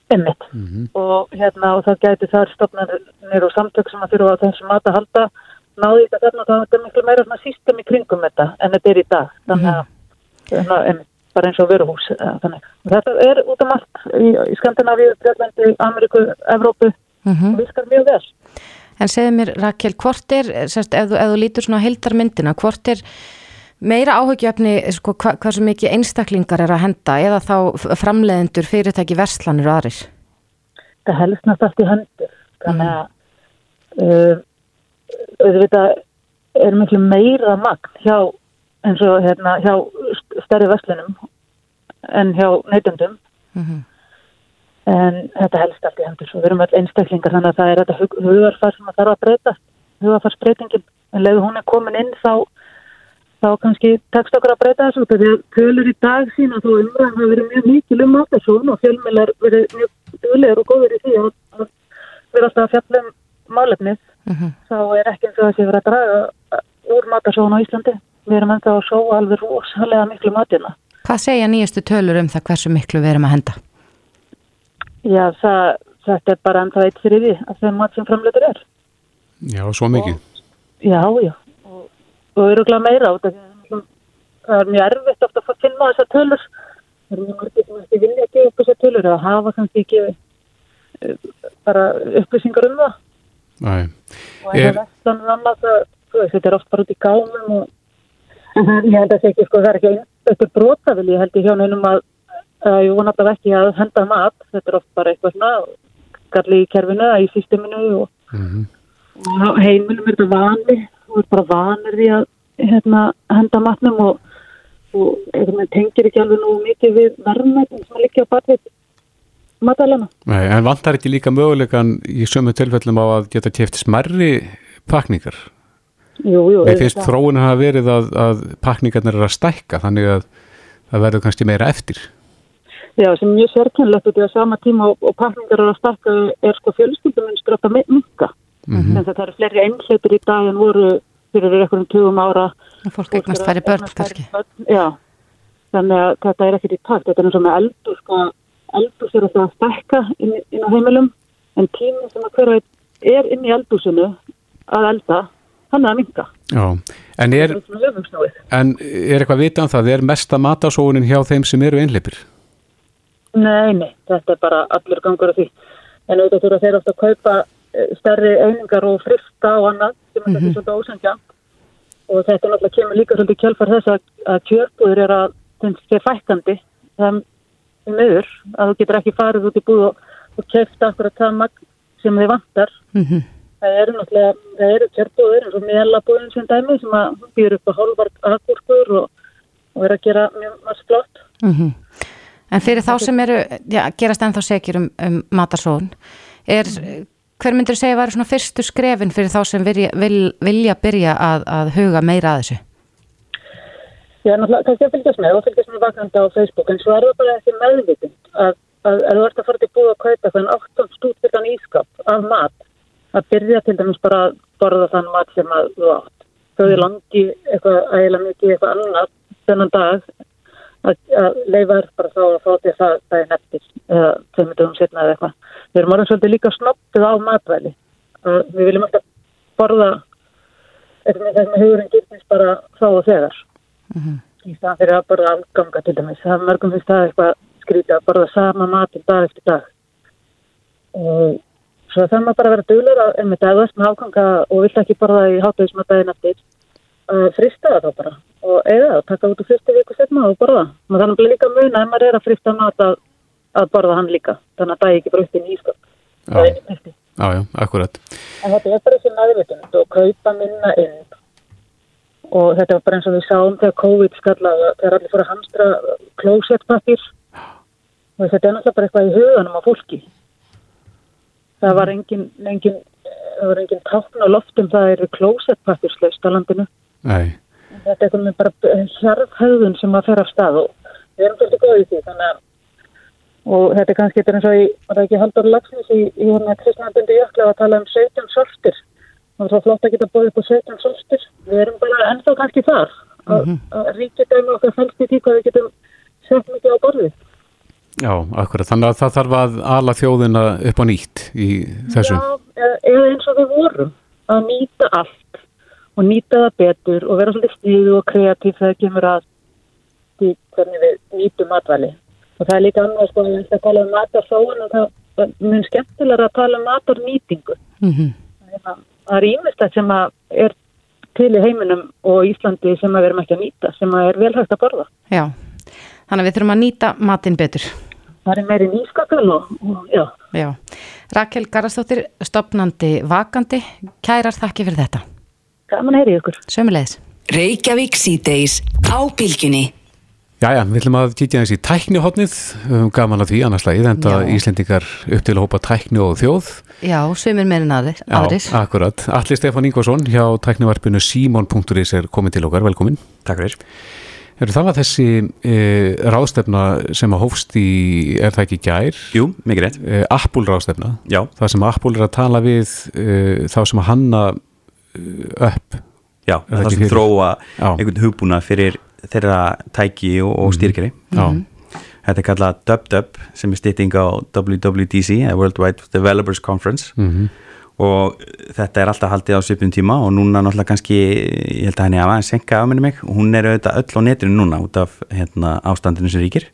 Einmitt. Og hérna og það gæti þar stopnarnir og samtök sem að þurfa á þessum að halda náði þetta þarna þá er þetta miklu meira svona system í kringum þetta en þetta er í dag. Þannig að hérna, einmitt, bara eins og veruhús. Þannig. Og Þetta er út um allt í, í Skandinavíu, Breitlandi, Ameríku, Evrópu og virkar mjög vel. En segðu mér, Rakel, hvort er, sérst, ef, þú, ef þú lítur svona heildarmyndina, hvort er meira áhugjefni, sko, hva, hversu mikið einstaklingar er að henda eða þá f- framleiðendur, fyrirtæki, verslanir og aðrir? það helst allt í hendur. Þannig að uh, auðvitað er miklu meira magn hjá eins og hérna hjá st- stærri veslinum en hjá neytendum en þetta helst allt í hendur. Svo við erum öll einstaklingar þannig að það er þetta hug, hugarfar sem að þarf að breyta hugarfarsbreytingin. En leiðu hún er komin inn þá þá kannski tekst okkur að breyta þessu því að tölur í dag sína þó umræðan hafa verið mjög mikil um matarsón og fjölmjölar verið mjög duðlegar og góður í því að, að vera alltaf að fjalla um málefnið þá er ekki eins og það sé verið að draga úr matarsón á Íslandi. Við erum ennþá að sóa alveg rosalega miklu matina Hvað segja nýjastu tölur um það hversu miklu við erum að henda? Já, það, þetta er bara ennþá eitt fyrir því að þeim mat sem framleitur er. Já, svo mikið. Já, já. Og, og öruglega meira út af því að það er- það er mjög erfitt ofta að finna þessar tölur. Það er mjög margir sem ekki vilja að gefa upp þessar tölur eða hafa kannski ekki uh, bara upplýsingar um það. Æ. og en Er- það vestanur annað það, veist, þetta er oft bara út í gámum og en það, ég held að það sé ekki, sko, það er ekki þetta er brota vil ég held í hjá neinum að uh, ég vona alltaf ekki að henda mat þetta er oft bara eitthvað svona galli í kerfinu eða í systeminu og, og heimilum er þetta vani og er bara vanir því að hérna, henda matnum og, og eitthvað tengir ekki alveg nú mikið við verðmættum sem liggja á bakvið matalana Nei, en vantar ekki líka möguleikan í sömu tilfellum á að geta keft smerri pakningar? Jú, jú, Mér finnst auðvitað. þróunin hafa verið að, að pakningarnir eru að stækka þannig að það verður kannski meira eftir. Já, sem er mjög sérkennlegt út í að sama tíma og, og pakningar eru að stakka er sko fjölskyldumunstur að minka. Mm -hmm. Þannig að það eru fleiri einhleitur í dag en voru fyrir einhverjum tugum ára. Fólk eignast færi börn kannski. Já, þannig að þetta er ekkert í takt. Þetta er eins og með eldur, sko, eldur er alltaf að stakka inn, inn á heimilum en tíminn sem að hverja er inn í eldúsinu að elda, hann er að minka. Já, en er, er en er eitthvað vitað um það? Er mesta matasóunin hjá þeim sem eru einleipir? Nei, nei, þetta er bara allur gangur af því. En auðvitað þurfa þeir ofta að kaupa eh, stærri einingar og frista og annað sem er þetta svolítið ósangja. Og þetta náttúrulega kemur líka svolítið kjálfar þess að, að kjörbúður er að þeim sé fækkandi. Það er meður að þú getur ekki farið út í búð og, og kefta akkurat það magn sem þið vantar. Mhm. Það eru náttúrulega, það eru kjörbúður eins og meðlabúðin sem dæmi sem að býður upp á hálfvart agurkur og, og er að gera mjög mjög flott. Mhm. En fyrir þá sem eru, já, gerast ennþá segir um, um matarsón, er, hver myndir segja að væri svona fyrstu skrefin fyrir þá sem vilja, vil, vilja byrja að, að huga meira að þessu? er náttúrulega kannski að fylgjast með og fylgjast með vakandi á Facebook en svo er það bara þessi meðvitund að, að, að þú ert að fara til búið að kaupa þann 18 stúdfylgan ískap af mat að byrja til dæmis bara að borða þann mat sem að þú átt. Þau er langi eitthvað ægilega mikið eitthvað annað þennan dag að, að leifa er bara þá að fá til það það er neftis eða þeim þetta um setna eða eitthvað. Við erum orðin svolítið líka snoppið á matvæli. Að við viljum alltaf borða eitthvað með þessum hugurinn gilnist bara þá og þegar. Í staðan fyrir að borða afganga til dæmis. Það er mörgum finnst það eitthvað skrítið að borða sama matin dag eftir dag. Og svo það maður bara að vera duglega að með dagast með afganga og vilt ekki borða í hátuðismatæðin eftir að frista það þá bara og eða að taka út úr fyrstu viku setna og borða. Maður þannig að líka muna ef maður er að frista mat að, að borða hann líka. Þannig að það er ekki upp í nýskap það er einnig eftir Já, já, akkurat. En þetta er bara þessi meðvitund og kaupa minna inn. Og þetta var bara eins og við sáum þegar COVID skallaði þegar allir fór að hamstra klósettpapir og þetta er náttúrulega bara eitthvað í huganum á fólki. Það var engin, engin, það var engin tákn á loftum það eru klósettpapirslaust á landinu. Nei, Þetta er eitthvað með bara hjarðhauðun sem að fer af stað og við erum svolítið góðið því þannig að og þetta er kannski eins og í, var ekki Haldur Lagsnes í, í hérna Kristnandundi Jökla að tala um 17 sortir og það er svo flott að geta búið upp á 17 sortir við erum bara ennþá kannski þar að, mm -hmm. ríkja dæmi okkar fælst í því hvað við getum sett mikið á borðið já, akkurat. Þannig að það þarf að ala þjóðina upp á nýtt í þessu. Já, eða, eða eins og við vorum að nýta allt og nýta það betur og vera svolítið stíðu og kreatív þegar kemur að því hvernig við nýtum matvæli og það er líka annars sko að við tala um matarsóun og það er mjög skemmtilega að tala um matarnýtingu Mhm. það er ímestætt sem að er til í heiminum og Íslandi sem að við erum ekki að nýta sem að er vel hægt að borða Já, þannig að við þurfum að nýta matinn betur. það er meiri nýskapil og, og já, Já. Rakel Garastóttir, stopnandi vakandi, kærar þakki fyrir þetta. Gaman að heyri ykkur Sömulegis. Reykjavík síðdeis á bylgjunni. Jæja, við ætlum að kíkja þessi tæknihotnið, um, gaman að því annars lagið, enda Já. Íslendingar upp til að hópa tækni og þjóð. Já, sömur meirinn aðrir. Já, akkurat. Alli Stefán Ingvarsson hjá tæknivarpinu Simon.is er komin til okkar, velkomin. Takk fyrir. Það var þessi e, ráðstefna sem að hófst í, er það ekki gær, Jú, mikið rétt. e, Apple ráðstefna. Já, Það sem Apple er að tala við e, þá sem að hanna upp. já, Er það það ekki sem þróa Já. einhvern hugbúna fyrir þeirra tæki og, og styrkjari. Já, Þetta er kallað DubDub sem er stytting á WWDC, World Wide Developers Conference Mhm. og þetta er alltaf haldið á svipum tíma og núna náttúrulega kannski, ég held að henni að senka áminni mig, hún er auðvitað öll á netinu núna út af hérna, ástandinu sem ríkir.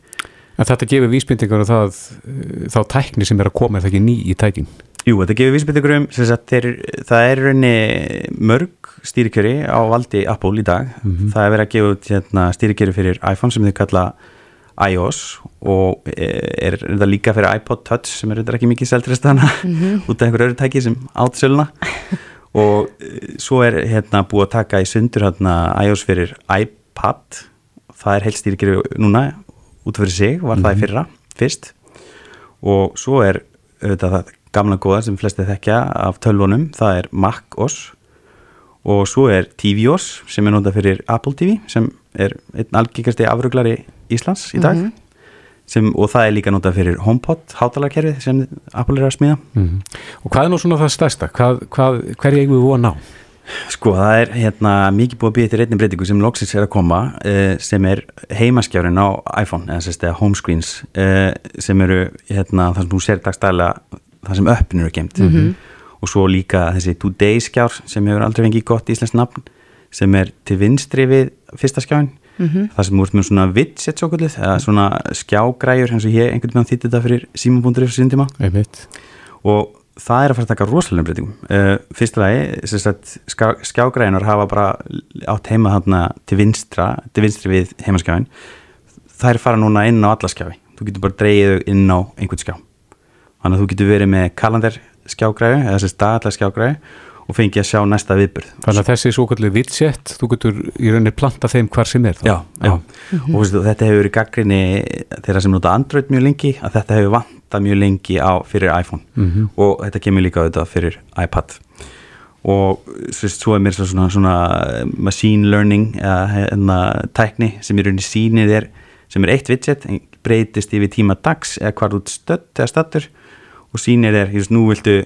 en þetta gefur vísbendingar og það, e, þá tækni sem er að koma er það ekki ný í tækin. Jú, þetta gefur vísbyrðugur um það er raunni mörg stýrikjöri á valdi Apple í dag. Það er verið að gefa út hérna, stýrikjöri fyrir iPhone sem þau kalla iOS og eh, er þetta líka fyrir iPod Touch sem er þetta ekki mikið seldrist hana út af einhver öðru tæki sem átt söluna og eh, svo er hérna búið að taka í sundur hérna iOS fyrir iPad. Það er heilt stýrikjöri núna út fyrir sig, var það í fyrra fyrst. Og svo er auðvitað það gamla góða sem flesti þekkja af tölvunum, það er macOS og svo er tvOS sem er notað fyrir Apple TV sem er einn algengasti afruglari Íslands í dag sem, og það er líka notað fyrir HomePod hátalarkerfið sem Apple er að smíða Mm. Og hvað er nú svona það stærsta? Hvað, hvað, hverju eigum við von á? Sko, það er hérna mikið búið að býja til einnig breytingu sem loksins er að koma uh, sem er heimaskjárin á iPhone eða sérst eða homescreens uh, sem eru hérna það sem þú sér dagstæðlega það sem öppin eru gemt og svo líka þessi Today skjár sem hefur aldrei fengið gott íslensk nafn sem er til vinstri við fyrsta skjáin það sem úr með svona widget svo kvöldið eða svona skjágræjur eins og ég einhvern veginn þýtti þetta fyrir Simon.ri fyrir síndíma Einmitt. og það er að fara að taka rosalega breytingum. Uh, fyrsta lagi, sem sagt, skjá, skjágræðinar hafa bara átt heima þarna til vinstra, til vinstri við heimaskjáin það er fara núna inn á alla skjái. Þú getur bara dreigið þau inn á einhvern skjá þannig að þú getur verið með kalendar skjágræði eða þessi staðallega skjágræði og fengið að sjá næsta viðbyrð Þannig að þessi svo kallið widget, þú getur í rauninni planta þeim hvar sem er. já, já. og veistu, þetta hefur verið gaggrinni þeirra sem nota Android mjög lengi að þetta hefur vantað mjög lengi á, fyrir iPhone Mhm. og þetta kemur líka auðvitað fyrir iPad og sérst, svo er mér svona, svona machine learning eða hérna, tækni sem í rauninni sýnir er sem er eitt widget en breytist yfir tíma dags eða hvað út stödd eða stattur og sýnir er, just, nú viltu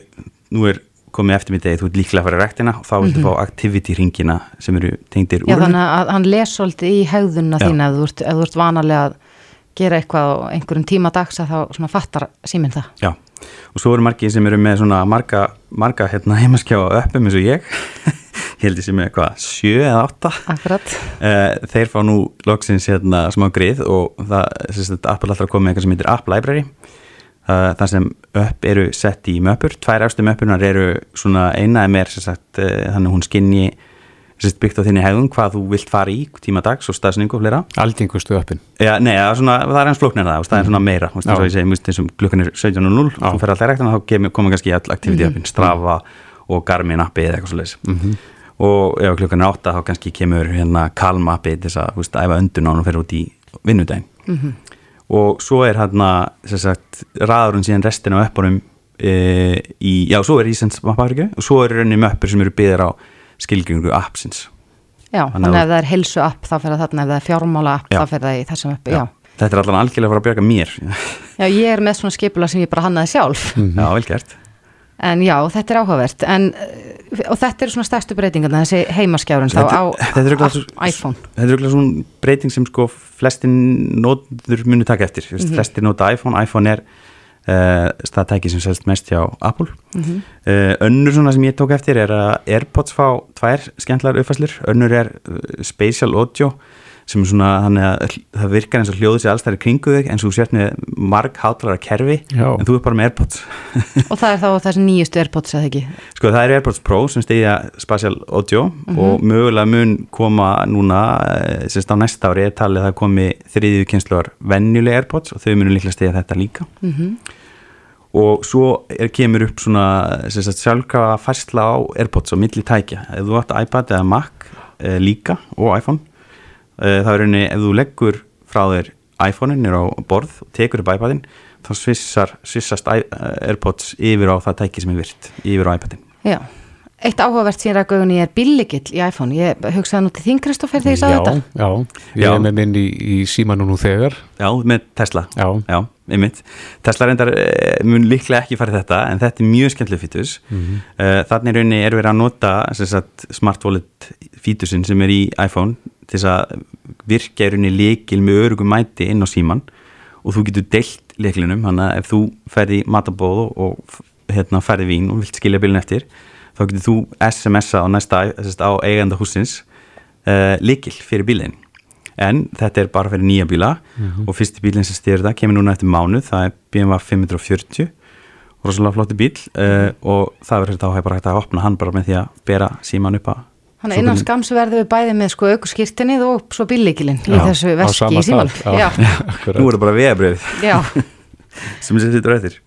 nú er komið eftir mig degi, þú ert líklega að fara í rektina og þá viltu fá activity ringina sem eru tengdir Já, úr þannig að hann les svolítið í hegðunna Já. þína ef þú ert, ef þú ert vanalega að gera eitthvað á einhverjum tíma dags að þá svona fattar síminn það. Já, og svo eru margir sem eru með svona marga, marga hérna, heimaskjá öppum eins og ég ég held ég sem er eitthvað sjö eða átta Akkurat. Eh, þeir fá nú loksins hérna smá grið og það, sem sagt, Apple alltaf komið eitthvað sem heitir App Library uh, þar sem upp eru sett í möpur, tvær efstu möpunar eru svona eina er mér sem sagt uh, þannig að hún skinni sagt, byggt á þinni hegðun hvað þú vilt fara í tíma dags og staðsningu og fleira Algengustu öppin. Já, nei, það er, svona, það er eins flóknir það og það er svona meira, Já. ég segi, og klukkan er 17.00, Já. þú fer alltaf rektan þá kemur, koma kannski all activity appin, Strava og Garmin appi eða eitthvað svo leiðis og ef klukkan er 8 þá kannski kemur hérna Calm appi til þess að, veist, æfa öndun á hann og fer út í vinnudaginn og svo er hérna, raðurinn síðan restin af öppunum e, í, já, svo er Ísens mapparíku og svo er rauninni möppur sem eru byggðir á skilgjöringu appsins Já, Þannig að- ef það er helsu app þá fyrir það þarna, ef það er fjármála app Já. þá fyrir það í þessum appi, já. Þetta er allan algjörlega að fara að bjarga mér Já, ég er með svona skipula sem ég bara hannaði sjálf. Já, vel gert En já, þetta er áhugavert. En, uh, og þetta eru svona stærstu breytingarna, þessi heimaskjárun þá á þetta er á svo- iPhone. Þetta er auðvitað svona breyting sem sko flestin nótur muni taka eftir mm Mhm. flestir nota iPhone, iPhone er uh, staðtæki sem selst mest hjá Apple Mhm. uh, önnur svona sem ég tók eftir er að Airpods fá tvær skemmtlar uppfæslur, önnur er uh, Spatial Audio sem er svona þannig að það virkar eins og hljóðu sér alls þær í kringu þig eins og þú sért með marg hátlara kerfi Já. en þú er bara með Airpods. Og það er þá þessi nýjustu Airpods eða ekki? Sko það er AirPods Pro sem stegja Spatial Audio og mögulega mun koma núna, eh, semst á næsta ári er talið að það komi þriðju kynsluar venjuleg AirPods og þau munu líklega stegja þetta líka. Og svo er, kemur upp svona sjálfkrafa færsla á AirPods á milli tækja, ef þú átt iPad eða Mac e, líka og iPhone e, þá er rauninni ef þú leggur frá þér iPhone-in nýr á borð og tekur upp iPad-in þá svissar, svissast i- AirPods yfir á það tæki sem er virt yfir á iPad-in Já. Eitt áhugavert síðan ræðgögunni er billigill í iPhone. Ég hugsaði nú til þín, Kristoffer, þegar ég sagði þetta. já, ég Já. er með minn í, í símanu nú þegar. Já, með Tesla Já. Já, einmitt Tesla reyndar eh, mun líklega ekki fara í þetta en þetta er mjög skemmtileg fítus mm Mhm. Þannig rauninni er verið að nota sem sagt, smart wallet fítusin sem er í iPhone til þess að virka í rauninni líkil með örugum mæti inn á síman og þú getur deilt líklinum þannig að ef þú ferði matabóð og, hérna, ferði vín og vilt skilja bílun eftir þá getur þú SMS-a á næsta á eiganda húsins uh, líkil fyrir bílinn. En þetta er bara fyrir nýja bíla og fyrsti bílinn sem styrir það kemur núna eftir mánuð, það er BMW 540 rosalega flotti bíl uh, og það verður þá bara hægt að opna hann bara með því að bera síman upp að Þannig að innan skams verðum við bæði með sko aukurskirtinnið og svo billigilinn í þessu veski í síman. stað, Já, já. Nú er það bara vegabröð já, sem þessi sittur eftir.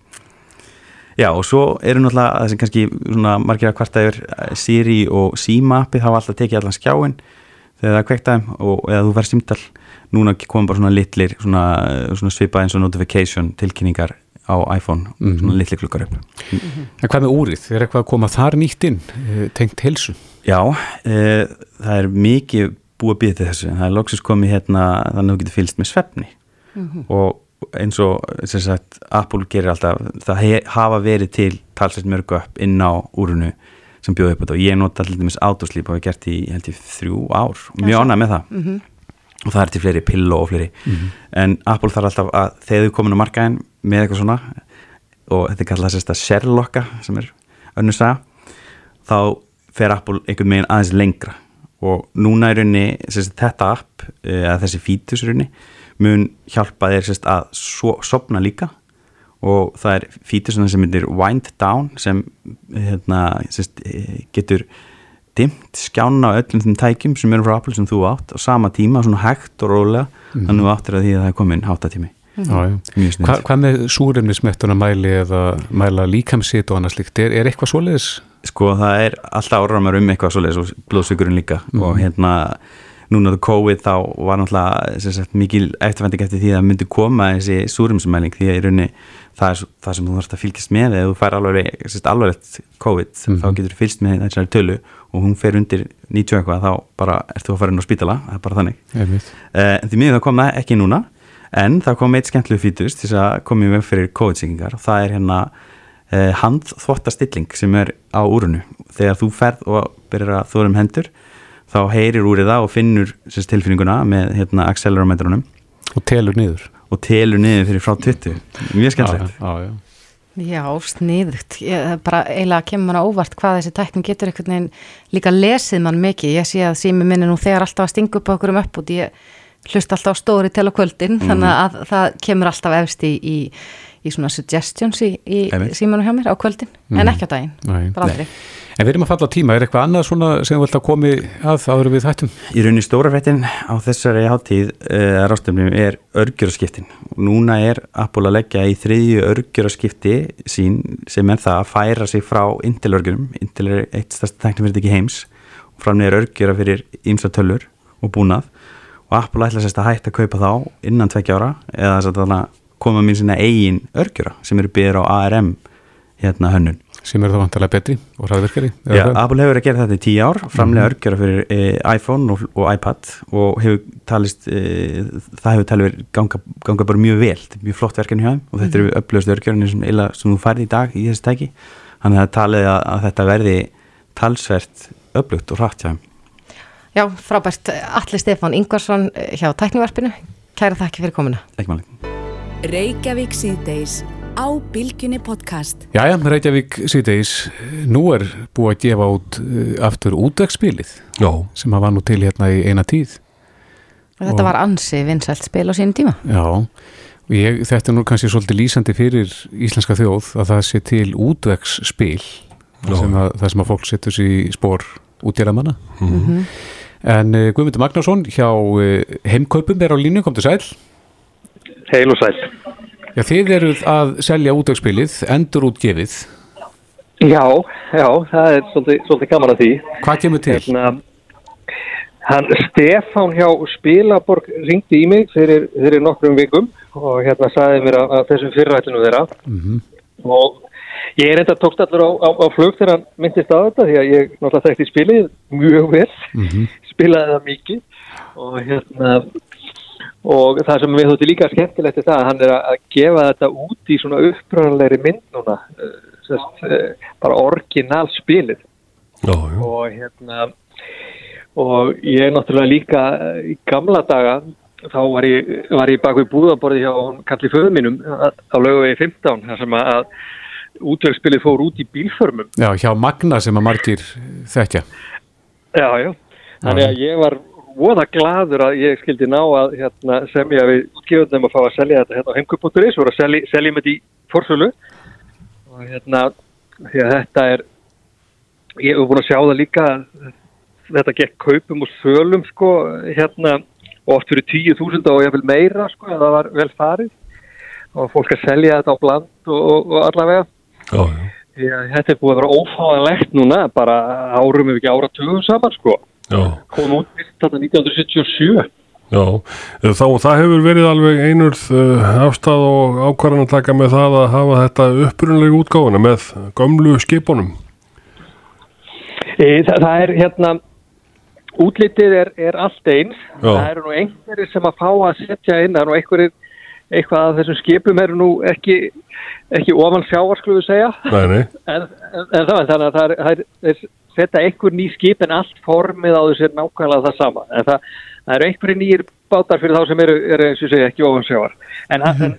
Já og svo eru náttúrulega það sem kannski svona margir að kvarta yfir eh, Siri og Sima appið hafa alltaf tekið allan skjáin þegar það er kveiktaðum og eða þú verð símtal. Núna kom bara svona litlir svona, svona svipað eins og notification tilkynningar á iPhone svona litli klukkar upp. En hvað með úrið? Er eitthvað að koma þar nýtt inn, eh, tengt helsu? Já, e, það er mikið búið að býða til þessu, það er loksins komið hérna þannig að þú getur fylgst með svefni. Og eins og sem sagt, Apple gerir alltaf, það he, hafa verið til talsveit mörgu upp inn á úrunu sem bjóði upp á þetta. Og ég nota allir dæmis autosleep og hef gert í held ég þrjú ár. Og mjög ánæg með það. Og það er til fleiri pillo og fleiri. En Apple þarf alltaf að þegar þau komin á markaðin með eitthvað svona og þetta er kallað sérst að sérlokka sem er önnur saga þá fer Apple einhvern veginn aðeins lengra og núna er sérst, þetta app eh, eða þessi fítus rauninni mun hjálpa þér sérst, að so, sopna líka og það er fítus sem heitir wind down sem hérna, sérst, eh, getur dimt skjána á öllum þeim tækjum sem eru frá Apple sem þú átt á sama tíma, svona hægt og rólega þannig að þú áttir að því að það er komin háttatími Já, já. Hva, hvað með súrefnismettuna mæli eða mæla líkamsitt og annað slíkt? Er, er eitthvað svoleiðis? Sko það er alltaf áramar um eitthvað svoleiðis og blóðsvíkurinn líka. Og hérna núna þú COVID þá var náttúrulega mikil eftirfænding eftir því að myndi koma þessi súrumsmæling því að í rauninni það er svo- það sem þú þarfst að fylgjast með eða þú fær alveg, sem sagt, alvarlegt COVID þá getur þú fylgst með þessari tölu og hún fer undir 90 eitthvað þá bara ert þú að fara inn á spítala, það er bara þannig. Uh, en því miður það kom það ekki núna en það kom eitt skemmtilegu fítus til að koma í veg fyrir COVID-sýkingar og það er hérna uh, handþvottastilling sem er á úrunu þegar þú ferð og byrjar að þóra um hendur þá heyrir úrið það og finnur sérst, tilfinninguna með hérna, accelerometrunum og telur niður og telur niður fyrir frá 20 mjög skemmtilegt já, já, já. Já, sniðugt. Ég, bara eiginlega kemur mann á óvart hvað þessi tækning getur einhvern veginn líka lesið mann mikið. Ég sé að sími minni nú þegar alltaf að stinga upp á okkur um upp út. Ég hlust alltaf á stóri til á kvöldin þannig að það kemur alltaf efst í, í, í svona suggestions í, í símanum hjá mér á kvöldin en ekki á daginn, Nei. bara aldrei. En við erum að falla tíma, er eitthvað annað svona sem þú vilt að komi að áður við þættum? Í rauninni stóra fréttin á þessari hátíð uh, rástöfnum er örgjörarskiptin og núna er Apple að leggja í þriðju örgjörarskipti sín sem er það að færa sig frá Intel-örgjörum, Intel er eitt stærsta teknifyrirtæki heims og framlega örgjöra fyrir ímsa tölur og búnað og Apple ætla sérst að hætta að kaupa þá innan tveggja ára eða þess að þarna koma mín sinna eigin örgjöra sem eru byrður á ARM hérna hönnun sem eru þá vantarlega betri og hraðverkari Já? Apple hefur verið að gera þetta í tíu ár framlega örgjara fyrir e, iPhone og, og iPad og hefur talist e, það hefur talið verið ganga, ganga bara mjög vel, þetta er mjög flott verkefni hjá þeim og þetta eru upplöðust örgjörnir sem, sem þú færði í dag í þessi tæki þannig að það talið að, að þetta verði talsvert upplögt og hratt hjá þeim Já, frábært. Alli Stefán Ingvarsson eh, hjá Tæknivarpinu. Kæra þakki fyrir komuna. ekki máli Reykjavík síðdeis á Bilginni podcast. Jæja, Reykjavík síðdeis, nú er búið að gefa út uh, aftur útvegsspilið Já, sem að var nú til hérna í eina tíð. Og þetta var ansi vinsælt spil á sínum tíma. Já, og ég, þetta er nú kannski svolítið lýsandi fyrir íslenska þjóð að það sé til útvegsspil Já. sem að, það sem að fólk setur sér í spór útjæramana. Mhm. En uh, Guðmundur Magnarsson hjá uh, heimkaupum er á línu, kom til sæl. Heil og sæl. Já, þið eruð að selja útvegsspilið, endur útgefið. Já, já, það er svolítið, svolítið gaman að því. Hvað kemur til? Hérna, hann Stefán hjá Spilaborg ringdi í mig fyrir, fyrir nokkrum vikum og hérna sagði mér að, að þessum fyrirætlinu þeirra Mhm. og ég er enda tókst allur á, á, á flug þegar hann myndist á þetta því að ég náttúrulega þekkti spilið mjög vel, Mhm. spilaði það mikið og hérna og það sem við þótti líka skemmtilegt er það að hann er að gefa þetta út í svona uppröðanlegri mynd núna eh, sest, eh, bara orginal spilið já, já. og hérna og ég er náttúrulega líka eh, í gamla daga þá var ég, var ég bak við búðaborði hjá kalli föðu mínum á löguvegi 15 þar sem að útverðspilið fór út í bílförmum Já, hjá Magna sem að margir þekkja. Já, já. Þannig að ég var voða gladur að ég skildi ná að hérna, semja við útgefundum að fá að selja þetta hérna á heimkup.is og að selja, selja með því fórsölu og hérna því að þetta er ég hef búin að sjá það líka þetta gekk kaupum og sölum sko hérna og oft fyrir 10.000 og ég vil meira sko að það var vel farið og fólk að selja þetta á bland og, og, og allavega já, já. Já, þetta er búið að vera ófáðanlegt núna, bara árum ef ekki áratugum saman, sko. Kom út þetta 1977. Já, eh, þá það hefur verið alveg einurð uh, afstæð og ákvarðan að taka með það að hafa þetta upprunlega útgáfuna með gömlu skipunum. E, það, það er hérna, útlitið er, er allt eins. Já. Það eru nú einhverjir sem að fá að setja inn, það eru nú einhverjir, eitthvað af þessum skipum eru nú ekki, ekki ofan sjávar, skulum við segja. Nei, nei, En, en, en þannig að það er, er, setja einhver ný skip en allt formið á þessu er nákvæmlega það sama. En það, það eru einhverjir nýjir bátar fyrir þá sem eru, eru eins og segja ekki ofan sjávar. En mm -hmm.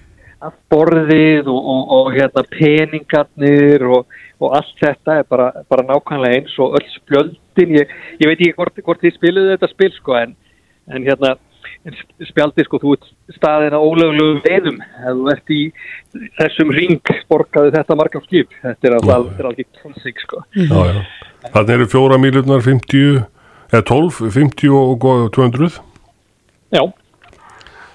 allt borðið og, og, og hérna, peningarnir og, og allt þetta er bara, bara nákvæmlega eins og öll spjöldin. Ég, ég veit ekki hvort, hvort þið spiluðu þetta spil sko en, en hérna spjaldi sko, þú ert staðin á ólöglegum veiðum, ef þú ert í þessum ring borgaði þetta marga skip, þetta er er alveg klassik sko. Þannig eru fjóra mílurnar 50, eða 12, 50 og og 200. Já,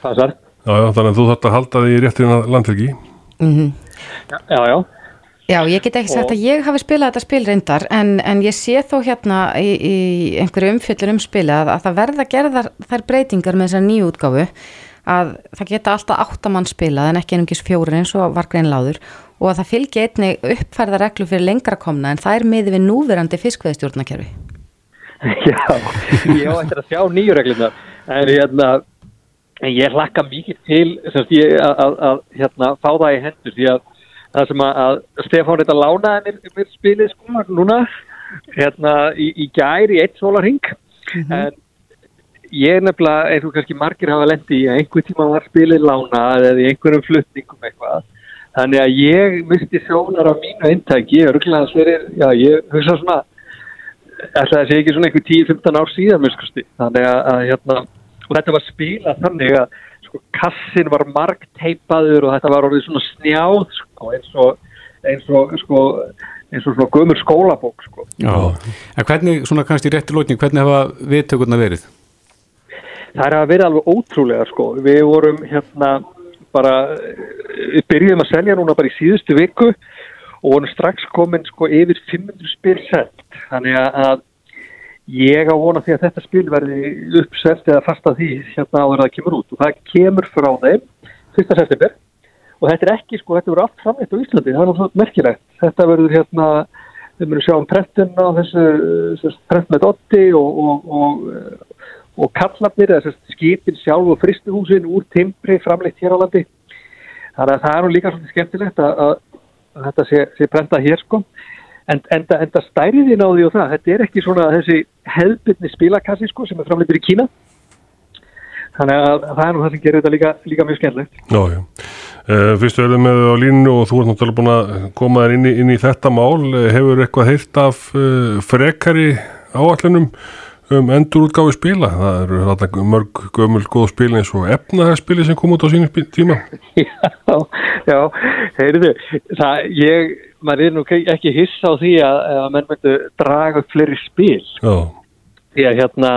passar. Já, já, þannig að þú þarft að halda því í réttina landhelgi. Mm Já, já, já. Já, ég get ekki sagt Og- að ég hafi spilað þetta spil reyndar en, en ég sé þó hérna í, í einhverju umfjöllur um spilið að, að það verða gerðar þær breytingar með þessar nýju útgáfu að það geta alltaf áttamann spilað en ekki einungis fjórir eins og var greinláður og að það fylgi einni uppfærða reglu fyrir lengra komna en það er miði við núverandi fiskveðstjórnakerfi. Já, ég á eftir að sjá nýju reglunar en hérna en ég hlakka mikið til að, að, að hérna, fá það í hendur því að það sem að, að Stefán þetta lánaði mér, mér spilið sko núna hérna í, í gær í eitt sólarhing en ég er nefnilega eins og kannski margir hafa lendi í að einhver tíma var spilið lánað eða í einhverjum flutningum eitthvað. Þannig að ég misti sjónar á mínu eintæki, ég er örgulega fyrir, já ég hugsa svona ætla það sé ekki svona einhver 10-15 ár síðan miskusti. þannig að, að hérna, og þetta var spilað þannig að sko, kassin var margteipaður og þetta var orðið svona snjáð sko, eins og eins og, sko, eins og svona gömur skólabók sko. Já. En hvernig, svona kannski í rétti lókning, hvernig hafa viðtökurna verið? Það er að vera alveg ótrúlega sko. Við vorum hérna bara, við byrjuðum að selja núna bara í síðustu viku og vorum strax komin sko yfir 500 spil sett. Þannig að- að ég á vona því að þetta spil verði uppselt eða fasta því hérna áður en það kemur út og það kemur frá þeim 1. september og þetta er ekki sko, þetta verður allt framleitt á Íslandi, það er náttúrulega merkilegt. Þetta verður hérna, við munum sjá um prentun á þessu, þessu prent með dotti og, og, og, og kallarnir, þess að skipin sjálf og fristuhúsin úr timbri framleitt hér á landi. Þannig að það er nú líka svolítið skemmtilegt að, að, að þetta sé, sé prentað hér sko. En, það stærðin á því og það, þetta er ekki svona þessi hefðbyrni spilakassi sko sem er framleittur í Kína. Þannig að það er nú það sem gerir þetta líka, líka mjög skemmtilegt. Já, já. Uh, fyrstu erum með á línu og þú ert náttúrulega búin að koma þér inn inn í þetta mál. Eh, Hefur eitthvað heyrt af uh, frekari áallunum um endurútgáfi spila? Það eru þarna mörg gömul góð spil eins og efnaðarspili sem kom út á sínum tíma. Já, já, heyrðu, það, ég, maður er nú ekki hissa á því að, að menn myndu draga upp fleiri spil. Já, Að hérna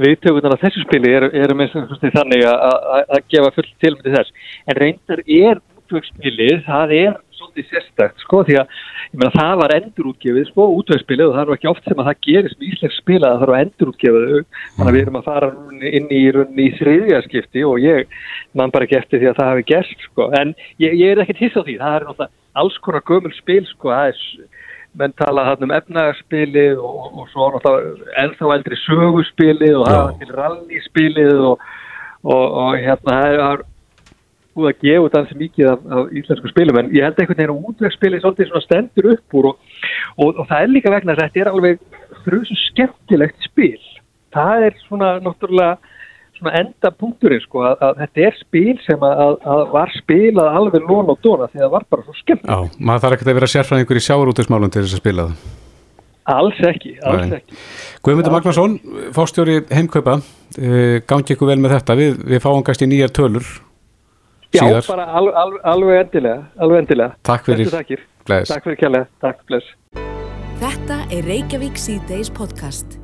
viðtökunar af þessu spili eru, eru með þannig að, gefa full tilmyndi þess. En reyndar er útvöksspilið, það er svolítið sérstakt, sko, því að meina það var endurútgefið, sko, útvöksspilið og það er ekki oft sem að það gerist með íslensk spila að það þarf að endurútgefa þau. Þannig að við erum að fara inn í, í þriðja skipti og ég man bara ekki eftir því að það hafi gerst, sko. En ég, ég er ekkert hiss á því, það er náttúrulega alls konar gömul spil, sko, það er menn tala hann um efnagarspilið og, og svo náttúrulega ennþá eldri sögurspilið og það var til rallyspilið og, og, og hérna það er- búið að gefa út ansi mikið af, af íslensku spilum en ég held einhvern veginn að útvegsspilið svolítið svona stendur upp úr og, og, og það er líka vegna að þetta er alveg þrjusu skemmtilegt spil. Það er svona náttúrulega enda punkturinn sko að, að þetta er spil sem að, að, var spilað alveg lón og dóna því að það var bara svo skemmt Já, maður þarf ekkert að vera sérfræðingur í sjáurútusmálum til þess að spila það. alls ekki, alls Nei. ekki Guðmundur Magnarsson, fórstjóri heimkaupa, uh, gangi ykkur vel með þetta, við, við fáum kannski nýjar tölur Já, síðar. bara alveg, alveg, alveg endilega, alveg endilega. Takk fyrir. Takk fyrir kjærlega. Takk, bless. Þetta er Reykjavík C-Days podcast.